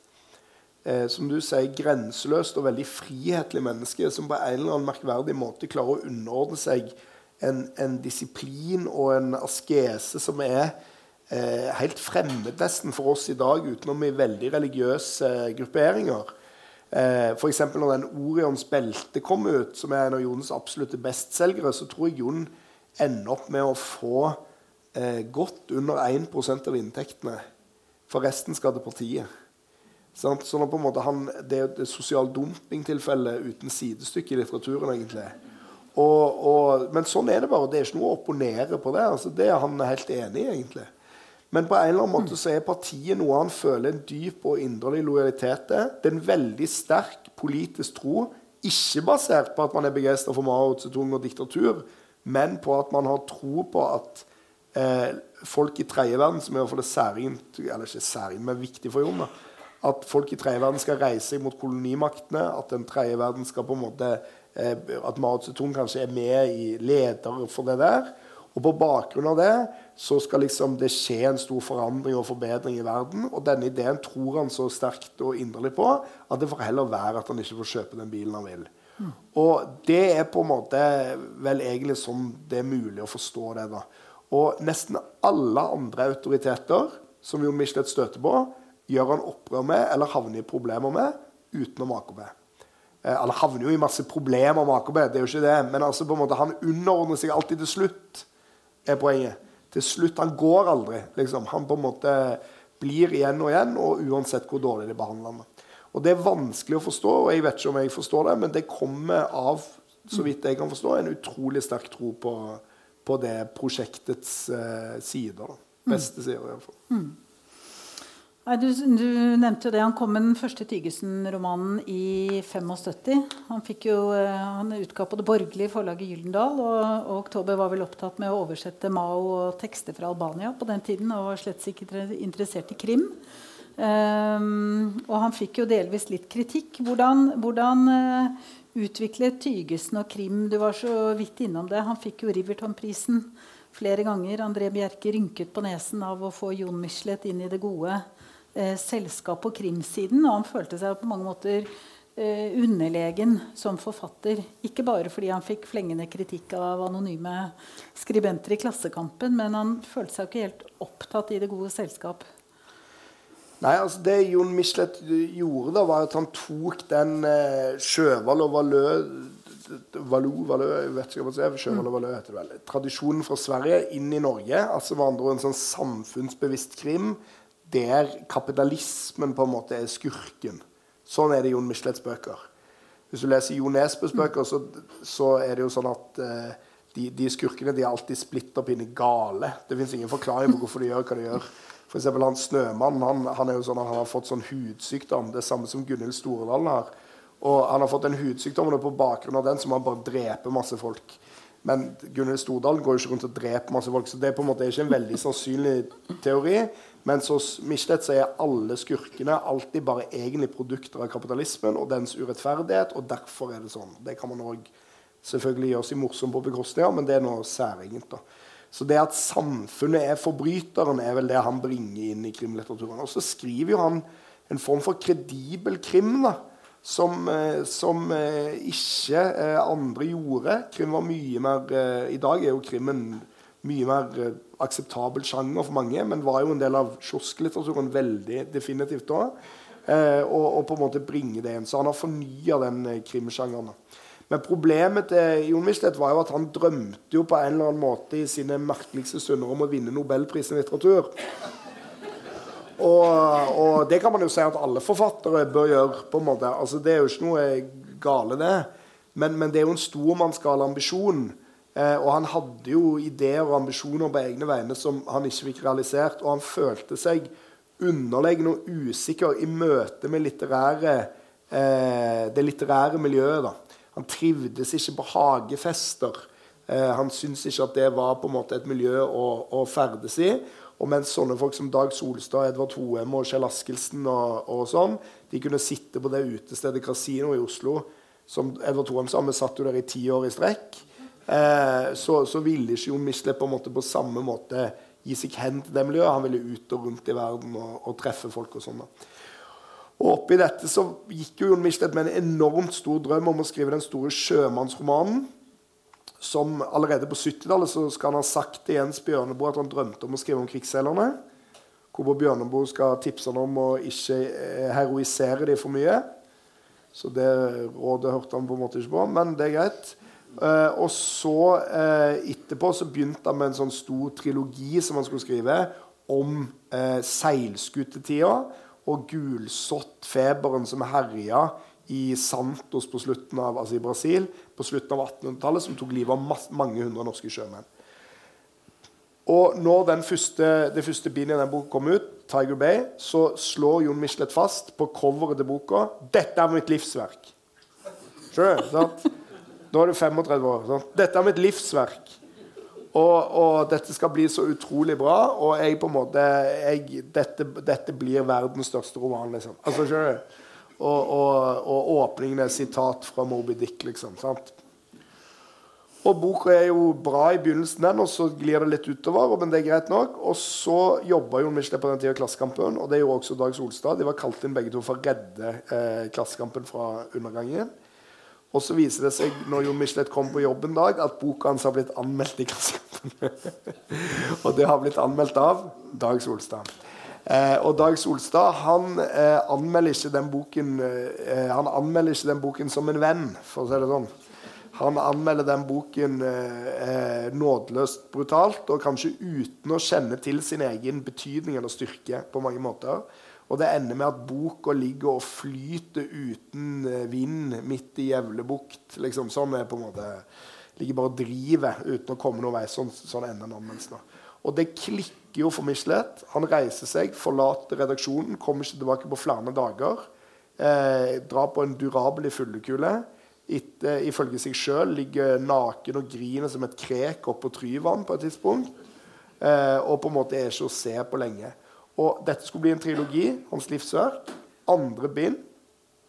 eh, som du sier, grenseløst og veldig frihetlig menneske som på en eller annen merkverdig måte klarer å underordne seg en, en disiplin og en askese som er eh, helt fremmed nesten for oss i dag, utenom i veldig religiøse eh, grupperinger. Eh, F.eks. når den Orions belte kom ut, som er en av Jons absolutte bestselgere, så tror jeg Jon ender opp med å få eh, godt under 1% av inntektene. For resten skal til partiet. Sant? Sånn at på en måte han, Det er et sosial dumping-tilfelle uten sidestykke i litteraturen. egentlig. Og, og, men sånn er det bare. Det er ikke noe å opponere på det. Altså, det er han helt enig i, egentlig. Men på en eller annen måte så er partiet noe han føler en dyp og inderlig lojalitet til. Det er en veldig sterk politisk tro, ikke basert på at man er begeistra for Mao Zedong og diktatur, men på at man har tro på at eh, folk i tredje verden, som er i hvert fall er særing, eller ikke særing, men viktig for Jon, at folk i tredje verden skal reise mot kolonimaktene. At den tredje verden skal på en måte eh, At Mao Zedong kanskje er med i leder for det der. Og på bakgrunn av det så skal liksom det skje en stor forandring og forbedring i verden. Og denne ideen tror han så sterkt og inderlig på at det får heller være at han ikke får kjøpe den bilen han vil. Mm. Og det er på en måte vel egentlig sånn det er mulig å forstå det. da. Og nesten alle andre autoriteter som jo Michelet støter på, gjør han opprør med eller havner i problemer med utenom AKB. Eh, eller havner jo i masse problemer med AKB, det er jo ikke det. men altså på en måte han underordner seg alltid til slutt, er poenget til slutt Han går aldri. Liksom. Han på en måte blir igjen og igjen, og uansett hvor dårlig de behandler ham. Og Det er vanskelig å forstå, og jeg vet ikke om jeg forstår det, men det kommer av så vidt jeg kan forstå, en utrolig sterk tro på, på det prosjektets uh, sider. Da. Beste sider, iallfall. Mm. Nei, du, du, nevnte jo det. Han kom med den første Tygesen-romanen i 75. Han, fikk jo, eh, han utga på det borgerlige forlaget Gyldendal. Og, og, Oktober var vel opptatt med å oversette Mao og tekster fra Albania på den tiden. Og var slett ikke interessert i krim. Um, og han fikk jo delvis litt kritikk. Hvordan, hvordan uh, utviklet Tygesen og krim Du var så vidt innom det. Han fikk jo Riverton-prisen flere ganger. André Bjerke rynket på nesen av å få Jon Michelet inn i det gode eh, selskap på krimsiden. Og han følte seg på mange måter eh, underlegen som forfatter. Ikke bare fordi han fikk flengende kritikk av anonyme skribenter i Klassekampen, men han følte seg ikke helt opptatt i det gode selskap. Nei, altså Det Jon Michelet gjorde, da, var at han tok den eh, Sjøvald og Valø Valou, Valø, jeg vet ikke hva man sier, Sjøvald og Valø heter det vel. Tradisjonen fra Sverige inn i Norge. altså med andre En sånn samfunnsbevisst krim der kapitalismen på en måte er skurken. Sånn er det i Jon Michelets bøker. Hvis du leser Jo Nesbøs bøker, så, så, er det jo sånn at uh, de, de, skurkene de er alltid splitter pinne gale. Det fins ingen forklaring på hvorfor de gjør hva de gjør. For eksempel, han Snømann han, han, er jo sånn han har fått sånn hudsykdom. Det samme som Gunhild Storedalen har. Og han har fått en hudsykdom, og på bakgrunn av den så må han bare drepe masse folk. Men Gunhild Stordalen går jo ikke rundt og dreper masse folk, så det er på en måte ikke en veldig sannsynlig teori. Mens hos Michelet så er alle skurkene alltid bare egentlig produkter av kapitalismen og dens urettferdighet, og derfor er det sånn. Det kan man òg selvfølgelig gjøre seg morsom på bekostning av, men det er noe særegent. da. Så det at samfunnet er forbryteren, er vel det han bringer inn i krimlitteraturen. Og så skriver jo han en form for kredibel krim da, som, eh, som eh, ikke eh, andre gjorde. Krim var mye mer I dag er jo krimmen mye mer akseptabel sjanger for mange, men var jo en del av kiosklitteraturen veldig definitivt da. Eh, og, og, på en måte bringe det inn. Så han har fornya den eh, krimsjangeren. Men problemet til Jon Michelet var jo at han drømte jo på en eller annen måte i sine merkeligste stunder om å vinne Nobelprisen i litteratur. Og, og, det kan man jo si at alle forfattere bør gjøre. på en måte. Altså, det er jo ikke noe gale, det. Men, men det er jo en stormannsgal ambisjon. Eh, og han hadde jo ideer og ambisjoner på egne vegne som han ikke fikk realisert. Og han følte seg underlegen og usikker i møte med litterære, eh, det litterære miljøet. Da. Han trivdes ikke på hagefester. Eh, han syntes ikke at det var på en måte et miljø å, å ferdes i. Og mens sånne folk som Dag Solstad, Edvard Hoem og Kjell Askildsen og, og, sånn, de kunne sitte på det utestedet Casino i Oslo som Edvard Hoem sa, vi satt jo der i ti år i strekk så, så, ville ikke Jon Michelet på, på, samme måte gi seg hen til det miljøet. Han ville ut og rundt i verden og, og treffe folk. og sånn Og oppi dette så gikk jo Jon Michelet med en enormt stor drøm om å skrive den store sjømannsromanen. Som allerede på 70-tallet skal han ha sagt til Jens Bjørneboe at han drømte om å skrive om krigsseilerne. Hvor Bjørneboe skal tipse han om å ikke eh, heroisere dem for mye. Så det rådet hørte han på en måte ikke på, men det er greit. Uh, og så uh, etterpå så begynte han med en sånn stor trilogi som han skulle skrive om uh, seilskutetida og gulsottfeberen som herja i Santos på slutten av, altså i Brasil på slutten av 1800-tallet, som tok livet av mange hundre norske sjømenn. Og når første, det første bindet i den boka kom ut, Tiger Bay, så slår Jon Michelet fast på coveret til boka dette er mitt livsverk. Skjønner, sant? Nå er du 35 år. Sant? Dette er mitt livsverk. Og, og, dette skal bli så utrolig bra. Og jeg på en måte jeg, dette, dette, blir verdens største roman, liksom. Altså, skjønner du? Og, og, og, åpningen er sitat fra Moby Dick, liksom. sant? Og boka er jo bra i begynnelsen, den, og så glir det litt utover. men det er greit nok. Og så jobba Jon Michelet på den tida Klassekampen, og det gjorde også Dag Solstad. De var kalt inn begge to for å redde eh, Klassekampen fra undergangen. Og så viser det seg når Jon Michelet kom på jobb en dag, at boka hans har blitt anmeldt i Klassekampen. og det har blitt anmeldt av Dag Solstad. Eh, og Dag Solstad han, eh, anmelder ikke den boken eh, Han anmelder ikke den boken som en venn, for å si det sånn. Han anmelder den boken eh, nådeløst brutalt, og kanskje uten å kjenne til sin egen betydning eller styrke. på mange måter. Og det ender med at boka ligger og flyter uten eh, vind midt i Gjevlebukt. Liksom, sånn er på en måte Ligger bare og driver uten å komme noen vei. Sånn, sånn ender anmeldelsen. Og det klikker jo for Michelet. Han reiser seg, forlater redaksjonen, kommer ikke tilbake på flere dager. Eh, drar på en durabelig fyllekule etter, ifølge seg sjøl ligger naken og griner som et krek oppå Tryvann på et tidspunkt. Eh, og på en måte er ikke å se på lenge. Og Dette skulle bli en trilogi, hans livsverk. Andre bind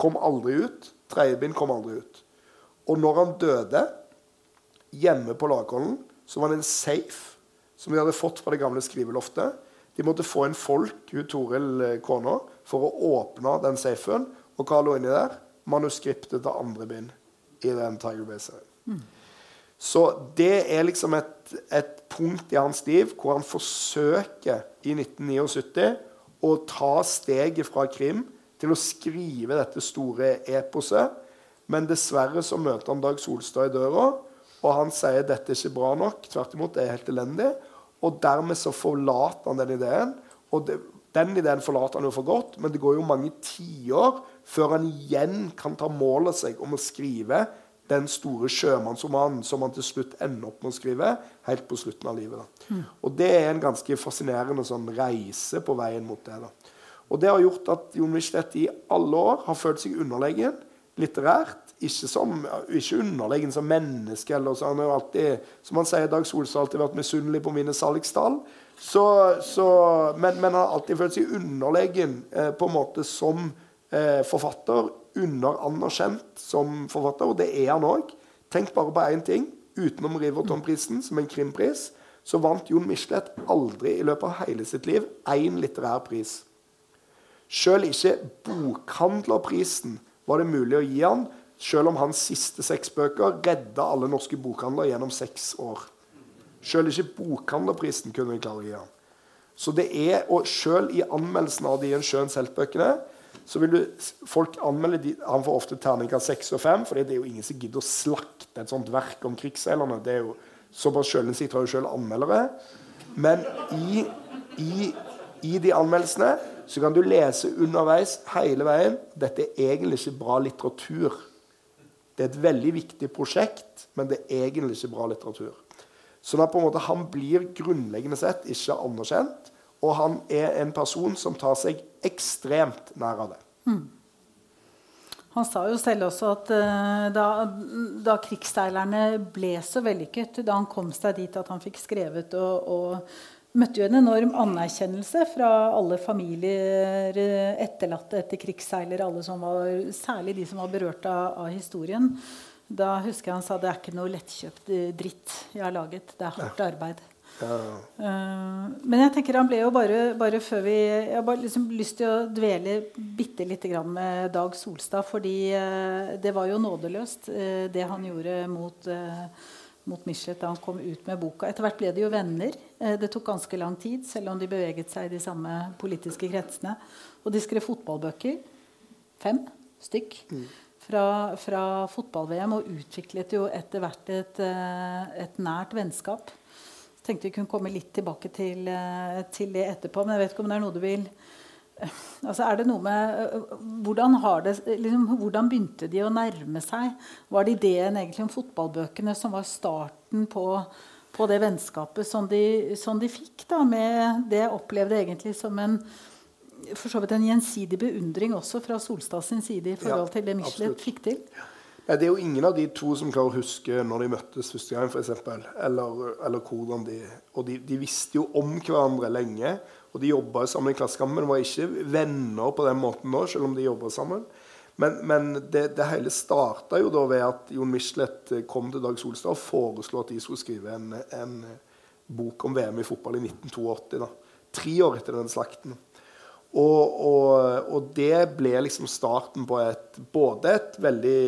kom aldri ut. Tredje bind kom aldri ut. Og når han døde, hjemme på Lagkollen, så var det en safe som de hadde fått fra det gamle skriveloftet. De måtte få en folk, hun Toril eh, kona, for å åpne den safen. Og hva lå inni der? Manuskriptet til andre bind i den Tiger Bay-serien. Mm. Så det er liksom et, et, punkt i hans liv hvor han forsøker i 1979 å ta steget fra krim til å skrive dette store eposet. Men dessverre så møter han Dag Solstad i døra, og han sier dette er ikke bra nok. Tvert imot, det er helt elendig. Og dermed så forlater han den ideen. Og det, den ideen forlater han jo for godt, men det går jo mange tiår før han igjen kan ta mål av seg om å skrive den store sjømannsromanen som han til slutt ender opp med å skrive helt på slutten av livet. Mm. Og Det er en ganske fascinerende sånn reise på veien mot det. da. Og Det har gjort at Jon Michelet i alle år har følt seg underlegen litterært. Ikke, som, ikke underlegen som menneske. eller så Han har alltid, som han sier, Dag Solstad har alltid vært misunnelig på mine salgstall. Så, så, men, men, han har alltid følt seg underlegen eh, på en måte som forfatter underanerkjent som forfatter, og det er han òg. Tenk bare på én ting. Utenom Riverton-prisen, som en krimpris, så vant Jon Michelet aldri i løpet av hele sitt liv én litterær pris. Sjøl ikke bokhandlerprisen var det mulig å gi han, sjøl om hans siste seks bøker redda alle norske bokhandlere gjennom seks år. Sjøl ikke bokhandlerprisen kunne vi klare å gi han. Så det er, og Sjøl i anmeldelsen av de en Sjøens heltbøkene så vil du, folk anmelde de, Han får ofte terningkast seks og fem, for det er jo ingen som gidder å slakte et sånt verk om krigsseilerne. Det er jo Såpass sjølinnsikt har jo sjøl anmeldere. Men i, i, i, de anmeldelsene så kan du lese underveis hele veien dette er egentlig ikke bra litteratur. Det er et veldig viktig prosjekt, men det er egentlig ikke bra litteratur. Sånn at på en måte han blir grunnleggende sett ikke anerkjent. Og han er en person som tar seg ekstremt nær av det. Mm. Han sa jo selv også at uh, da, da krigsseilerne ble så vellykket, da han kom seg dit at han fikk skrevet og, og møtte jo en enorm anerkjennelse fra alle familier eh, etterlatte etter krigsseilere, alle som var, særlig de som var berørt av, av, historien. Da husker jeg han sa det er ikke noe lettkjøpt dritt jeg har laget. Det er hardt arbeid. Ja. Uh, men jeg tenker han ble jo bare, bare før vi Jeg har bare liksom lyst til å dvele bitte lite grann med Dag Solstad. Fordi uh, det var jo nådeløst, uh, det han gjorde mot, mot Michelet da han kom ut med boka. Etter hvert ble de jo venner. det tok ganske lang tid, selv om de beveget seg i de samme politiske kretsene. Og de skrev fotballbøker. Fem stykk. Mm. Fra, fra fotball-VM og utviklet jo etter hvert et, et nært vennskap tenkte vi kunne komme litt tilbake til, eh, til, det etterpå. Men jeg vet ikke om det er noe du vil eh, Altså er det noe med eh, hvordan, det, liksom, hvordan, begynte de å nærme seg? Var det ideen egentlig om fotballbøkene som var starten på, på det vennskapet som de, som de fikk? Da, med det jeg opplevde egentlig som en for så vidt en gjensidig beundring også fra Solstad sin side i forhold ja, til det Michelet fikk til? Ja. Det er jo ingen av de to som klarer å huske når de møttes første gang, f.eks. Eller, eller hvordan de Og de, de, visste jo om hverandre lenge. Og de jobba sammen i Klassekampen, men var ikke venner på den måten nå, selv om de jobba sammen. Men, men det, det, hele starta jo da ved at Jon Michelet kom til Dag Solstad og foreslo at de skulle skrive en, en bok om VM i fotball i 1982. da. Tre år etter den slakten. Og, og, og det ble liksom starten på et, både et veldig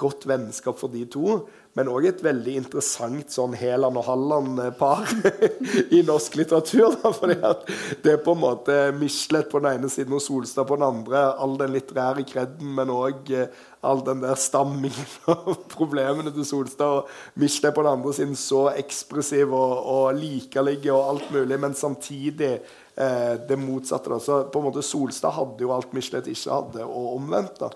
godt vennskap for de to, men òg et veldig interessant sånn Heland og Halland-par i norsk litteratur. Da, fordi det er på en måte Michelet på den ene siden og Solstad på den andre. All den litterære kredden, men òg eh, all den der stammingen og problemene til Solstad. Og Michelet på den andre siden så ekspressiv og, og likeligge og alt mulig, men samtidig eh, det motsatte. Da. Så på en måte Solstad hadde jo alt Michelet ikke hadde, og omvendt. da.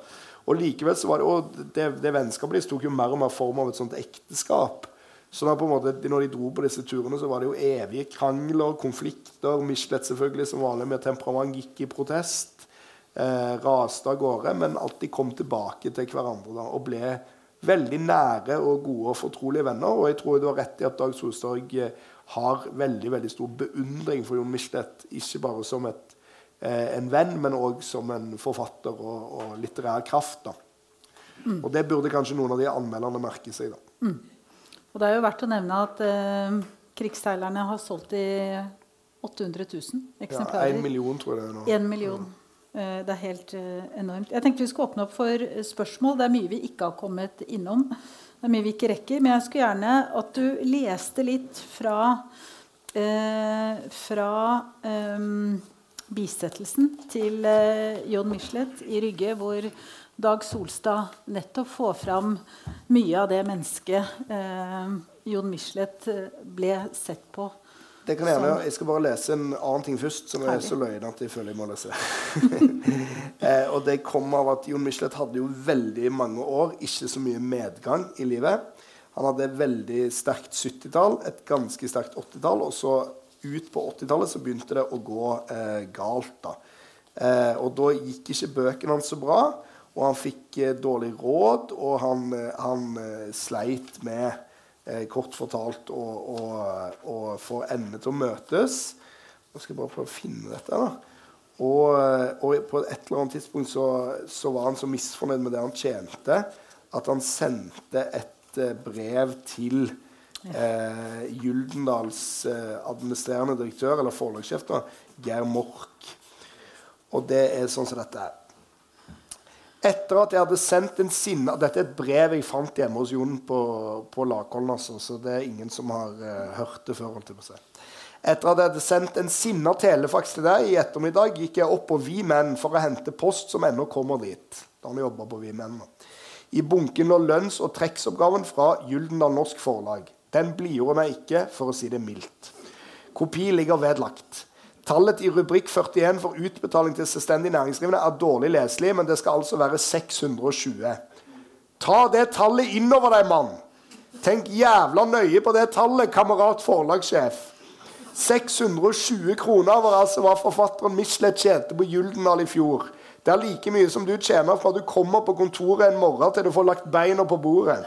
Og likevel så var det, og det, det vennskapet deres tok jo mer og mer form av et sånt ekteskap. Så da på en måte, når de dro på disse turene, så var det jo evige krangler, konflikter. Michelet selvfølgelig som vanlig med temperament gikk i protest. Eh, raste av gårde, men alltid kom tilbake til hverandre da, og ble veldig nære og gode og fortrolige venner. Og jeg tror du har rett i at Dag Solstorg eh, har veldig veldig stor beundring for Jon Michelet. Ikke bare som et en venn, men òg som en forfatter og, og litterær kraft. Mm. Og det burde kanskje noen av de anmelderne merke seg. Mm. Og det er jo verdt å nevne at eh, krigsseilerne har solgt i 800 000 eksemplarer. Ja, en million, tror jeg det er nå. En million. Mm. Eh, det er helt eh, enormt. Jeg tenkte vi skulle åpne opp for spørsmål. Det er mye vi ikke har kommet innom. Det er mye vi ikke rekker. Men jeg skulle gjerne at du leste litt fra, eh, fra um, bisettelsen til eh, Jon Michelet i Rygge, hvor Dag Solstad nettopp får fram mye av det mennesket eh, Jon Michelet eh, ble sett på. Det kan jeg gjerne Jeg skal bare lese en annen ting først, som er så løgn at jeg føler jeg må lese. eh, og det kom av at Jon Michelet hadde jo veldig mange år ikke så mye medgang i livet. Han hadde et veldig sterkt 70-tall, et ganske sterkt 80-tall, og så ut på 80-tallet så begynte det å gå eh, galt. da. Eh, og da gikk ikke bøkene hans så bra, og han fikk eh, dårlig råd, og han, eh, han eh, sleit med, eh, kort fortalt, å få endene til å møtes. Nå skal jeg bare prøve å finne dette. da. Og, og, på et eller annet tidspunkt så, så, var han så misfornøyd med det han tjente, at han sendte et brev til eh, Gyldendals eh, administrerende direktør, eller forlagssjef, Geir Mork. Og det er sånn som dette er. Etter at jeg hadde sendt en sinna Dette er et brev jeg fant hjemme hos Jon på, på Lakholm, altså, så det er ingen som har eh, hørt det før. Etter at jeg hadde sendt en sinna telefaks til deg i ettermiddag, gikk jeg opp på Vi Menn for å hente post som ennå kommer dit. Da han jobba på Vi Menn. I bunken lå lønns- og trekksoppgaven fra Gyldendal Norsk Forlag. Den blidgjorde meg ikke, for å si det mildt. Kopi ligger vedlagt. Tallet i rubrikk 41 for utbetaling til selvstendig næringsdrivende er dårlig leselig, men det skal altså være 620. Ta det tallet innover deg, mann! Tenk jævla nøye på det tallet, kamerat forlagssjef. 620 kroner var altså hva forfatteren Michelet tjente på Gyldendal i fjor. Det er like mye som du tjener fra du kommer på kontoret en morgen til du får lagt beina på bordet.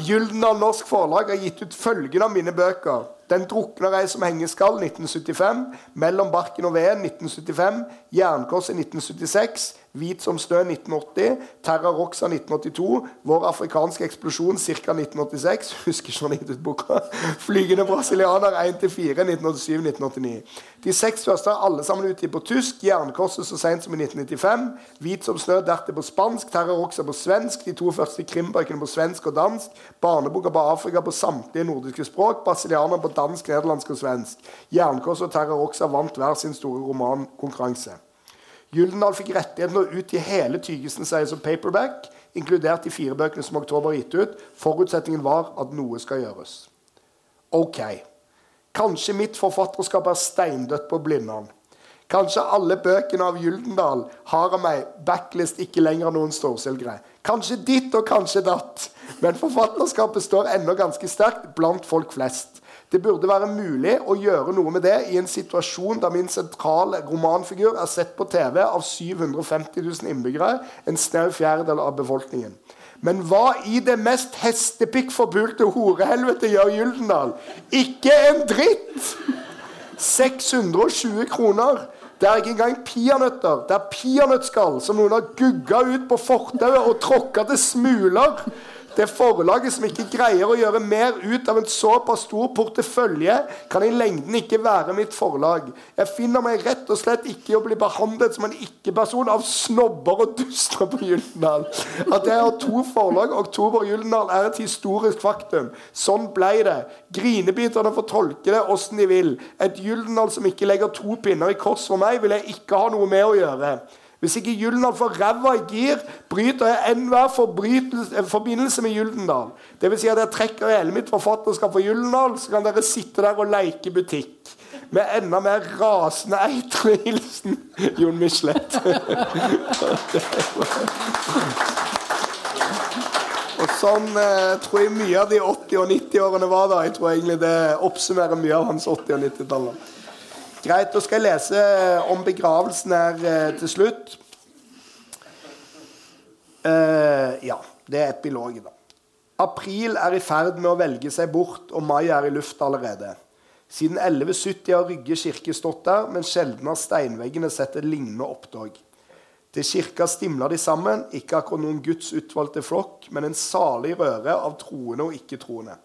Gyldendal Norsk Forlag har gitt ut følgende av mine bøker. 'Den drukner ei som hengeskall' 1975. 'Mellom barken og veden' 1975. 'Jernkorset' 1976. 'Hvit som snø' 1980. 'Terra Roxa' 1982. 'Vår afrikanske eksplosjon' ca. 1986. Husker ikke når gitt ut boka. 'Flygende brasilianer' 1-4 1987-1989. De seks første er alle sammen utgitt på tysk. 'Jernkorset' så sent som i 1995. 'Hvit som snø' dertil på spansk. 'Terra Roxa' på svensk. De to første krimbøkene på svensk og dansk. Barneboka på Afrika på samtlige nordiske språk. 'Brasilianer' på dansk, nederlandsk og svensk. Jernkorset og Terra Roxa vant hver sin store romankonkurranse. Gyldendal fikk rettigheten til å utgi hele Tygesen seg som paperback, inkludert de fire bøkene som Oktober gitt ut. Forutsetningen var at noe skal gjøres. Ok. Kanskje mitt forfatterskap er steindødt på Blindern. Kanskje alle bøkene av Gyldendal har av meg backlist ikke lenger noen storselgere. Kanskje ditt og kanskje datt. Men forfatterskapet står ennå ganske sterkt blant folk flest. Det burde være mulig å gjøre noe med det i en situasjon der min sentrale romanfigur er sett på TV av 750 000 innbyggere, en snau fjerdedel av befolkningen. Men hva i det mest hestepikkforpulte horehelvete gjør Gyldendal? Ikke en dritt! 620 kroner. Det er ikke engang peanøtter. Det er peanøttskall som noen har gugga ut på fortauet og tråkka til smuler. Det forlaget som ikke greier å gjøre mer ut av en såpass stor portefølje, kan i lengden ikke være mitt forlag. Jeg finner meg rett og slett ikke i å bli behandlet som en ikke-person av snobber og duster på Gyldendal. At jeg har to forlag, Oktober og Gyldendal, er et historisk faktum. Sånn ble det. Grinebiterne får tolke det åssen de vil. Et Gyldendal som ikke legger to pinner i kors for meg, vil jeg ikke ha noe med å gjøre. Hvis ikke Gyldendal får ræva i gir, bryter jeg enhver forbindelse med Gyldendal. Dvs. Si at jeg trekker hele mitt forfatterskap for Gyldendal, så kan dere sitte der og leke butikk. Med enda mer rasende eitrende hilsen Jon Michelet. og sånn eh, tror jeg mye av de 80- og 90-årene var da. Jeg tror egentlig det oppsummerer mye av hans 80- og 90-tallet. Greit, Da skal jeg lese om begravelsen her eh, til slutt. Uh, ja, det er epilogen, da. April er i ferd med å velge seg bort, og mai er i lufta allerede. Siden 1170 har Rygge kirke stått der, men sjelden har steinveggene sett et lignende opptog. Til kirka stimler de sammen, ikke akkurat noen Guds utvalgte flokk, men en salig røre av troende og ikke-troende.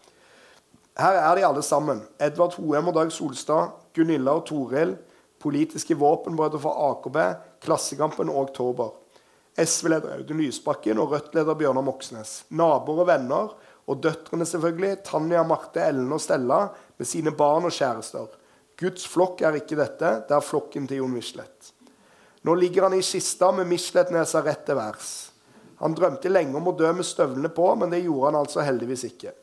Her er de alle sammen. Edvard Hoem og Dag Solstad, Gunilla og Toril, politiske våpenbrødre fra AKB, Klassekampen og Oktober. SV-leder Audun Lysbakken og Rødt-leder Bjørnar Moxnes. Naboer og venner, og døtrene selvfølgelig, Tanja, Marte, Ellen og Stella, med sine barn og kjærester. Guds flokk er ikke dette, det er flokken til Jon Michelet. Nå ligger han i kista med Michelet-nesa rett til værs. Han drømte lenge om å dø med støvlene på, men det gjorde han altså heldigvis ikke.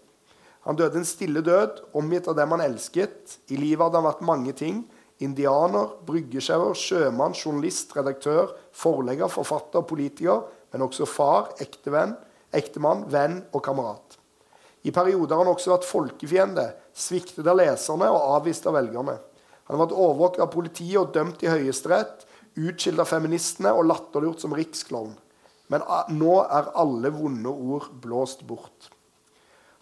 Han døde en stille død, omgitt av dem han elsket. I livet hadde han vært mange ting. Indianer, bryggesjauer, sjømann, journalist, redaktør, forlegger, forfatter, politiker, men også far, ektevenn, ektemann, venn og kamerat. I perioder har han også vært folkefiende, sviktet av leserne og avvist av velgerne. Han har vært overvåket av politiet og dømt i Høyesterett, utskilt av feministene og latterliggjort som riksklovn. Men nå er alle vonde ord blåst bort.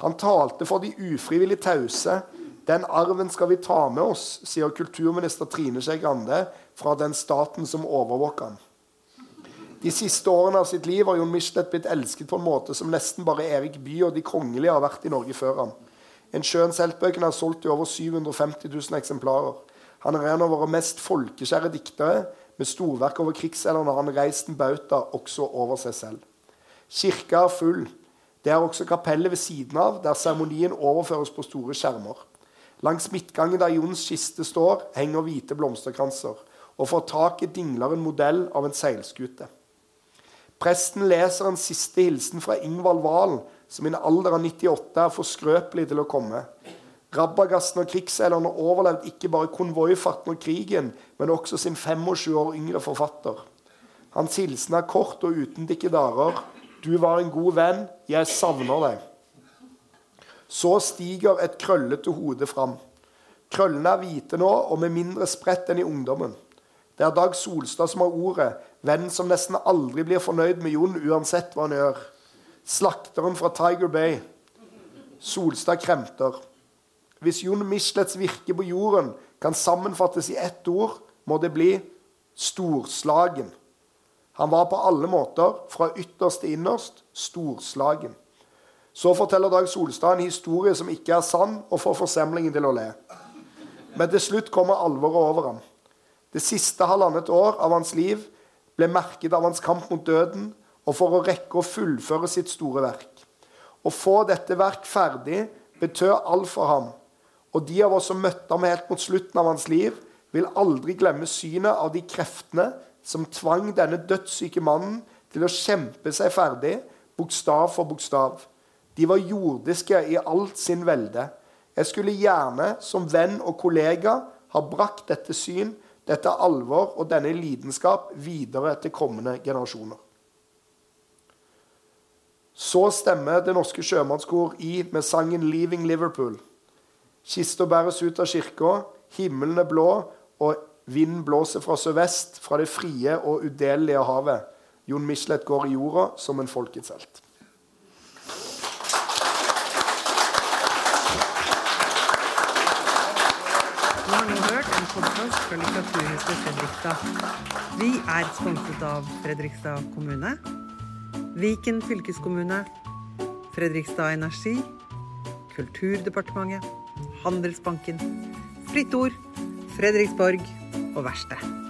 Han talte for de ufrivillig tause. Den arven skal vi ta med oss, sier kulturminister Trine Skei Grande fra den staten som overvåker ham. De siste årene av sitt liv har Jon Michelet blitt elsket på en måte som nesten bare Erik Bye og de kongelige har vært i Norge før ham. En sjøens heltbøkene har solgt i over 750 000 eksemplarer. Han er en av våre mest folkeskjære diktere. Med storverk over krigsseilerne har han reist en bauta også over seg selv. Kirka er full. Det er også kapellet ved siden av, der seremonien overføres på store skjermer. Langs midtgangen der Jons kiste står, henger hvite blomsterkranser. Og fra taket dingler en modell av en seilskute. Presten leser en siste hilsen fra Ingvald Wahl, som i en alder av 98 er for skrøpelig til å komme. Rabagassen og krigsseilerne overlevde ikke bare konvoifarten og krigen, men også sin 25 år yngre forfatter. Hans hilsen er kort og uten dikkedarer, du var en god venn. Jeg savner deg. Så stiger et krøllete hode fram. Krøllene er hvite nå og med mindre spredt enn i ungdommen. Det er Dag Solstad som har ordet, venn som nesten aldri blir fornøyd med Jon uansett hva han gjør. Slakteren fra Tiger Bay. Solstad kremter. Hvis Jon Michelets virke på jorden kan sammenfattes i ett ord, må det bli storslagen. Han var på alle måter, fra ytterst til innerst, storslagen. Så forteller Dag Solstad en historie som ikke er sann, og får forsamlingen til å le. Men til slutt kommer alvoret over ham. Det siste halvannet år av hans liv ble merket av hans kamp mot døden, og for å rekke å fullføre sitt store verk. Å få dette verk ferdig betød alt for ham. Og de av oss som møtte ham helt mot slutten av hans liv, vil aldri glemme synet av de kreftene som tvang denne dødssyke mannen til å kjempe seg ferdig, bokstav for bokstav. De var jordiske i alt sin velde. Jeg skulle gjerne, som venn og kollega, ha brakt dette syn, dette alvor og denne lidenskap videre til kommende generasjoner. Så stemmer Det Norske Sjømannskor i med sangen 'Leaving Liverpool'. Kista bæres ut av kirka, himmelen er blå, og Vinden blåser fra sørvest, fra det frie og udelelige havet. Jon Michelet går i jorda som en folkets helt. Du har nå hørt en podkast fra Litteraturhuset Fredrikstad. Vi er sponset av Fredrikstad kommune, Viken fylkeskommune, Fredrikstad Energi, Kulturdepartementet, Handelsbanken, Fritt Ord, Fredriksborg og verksted.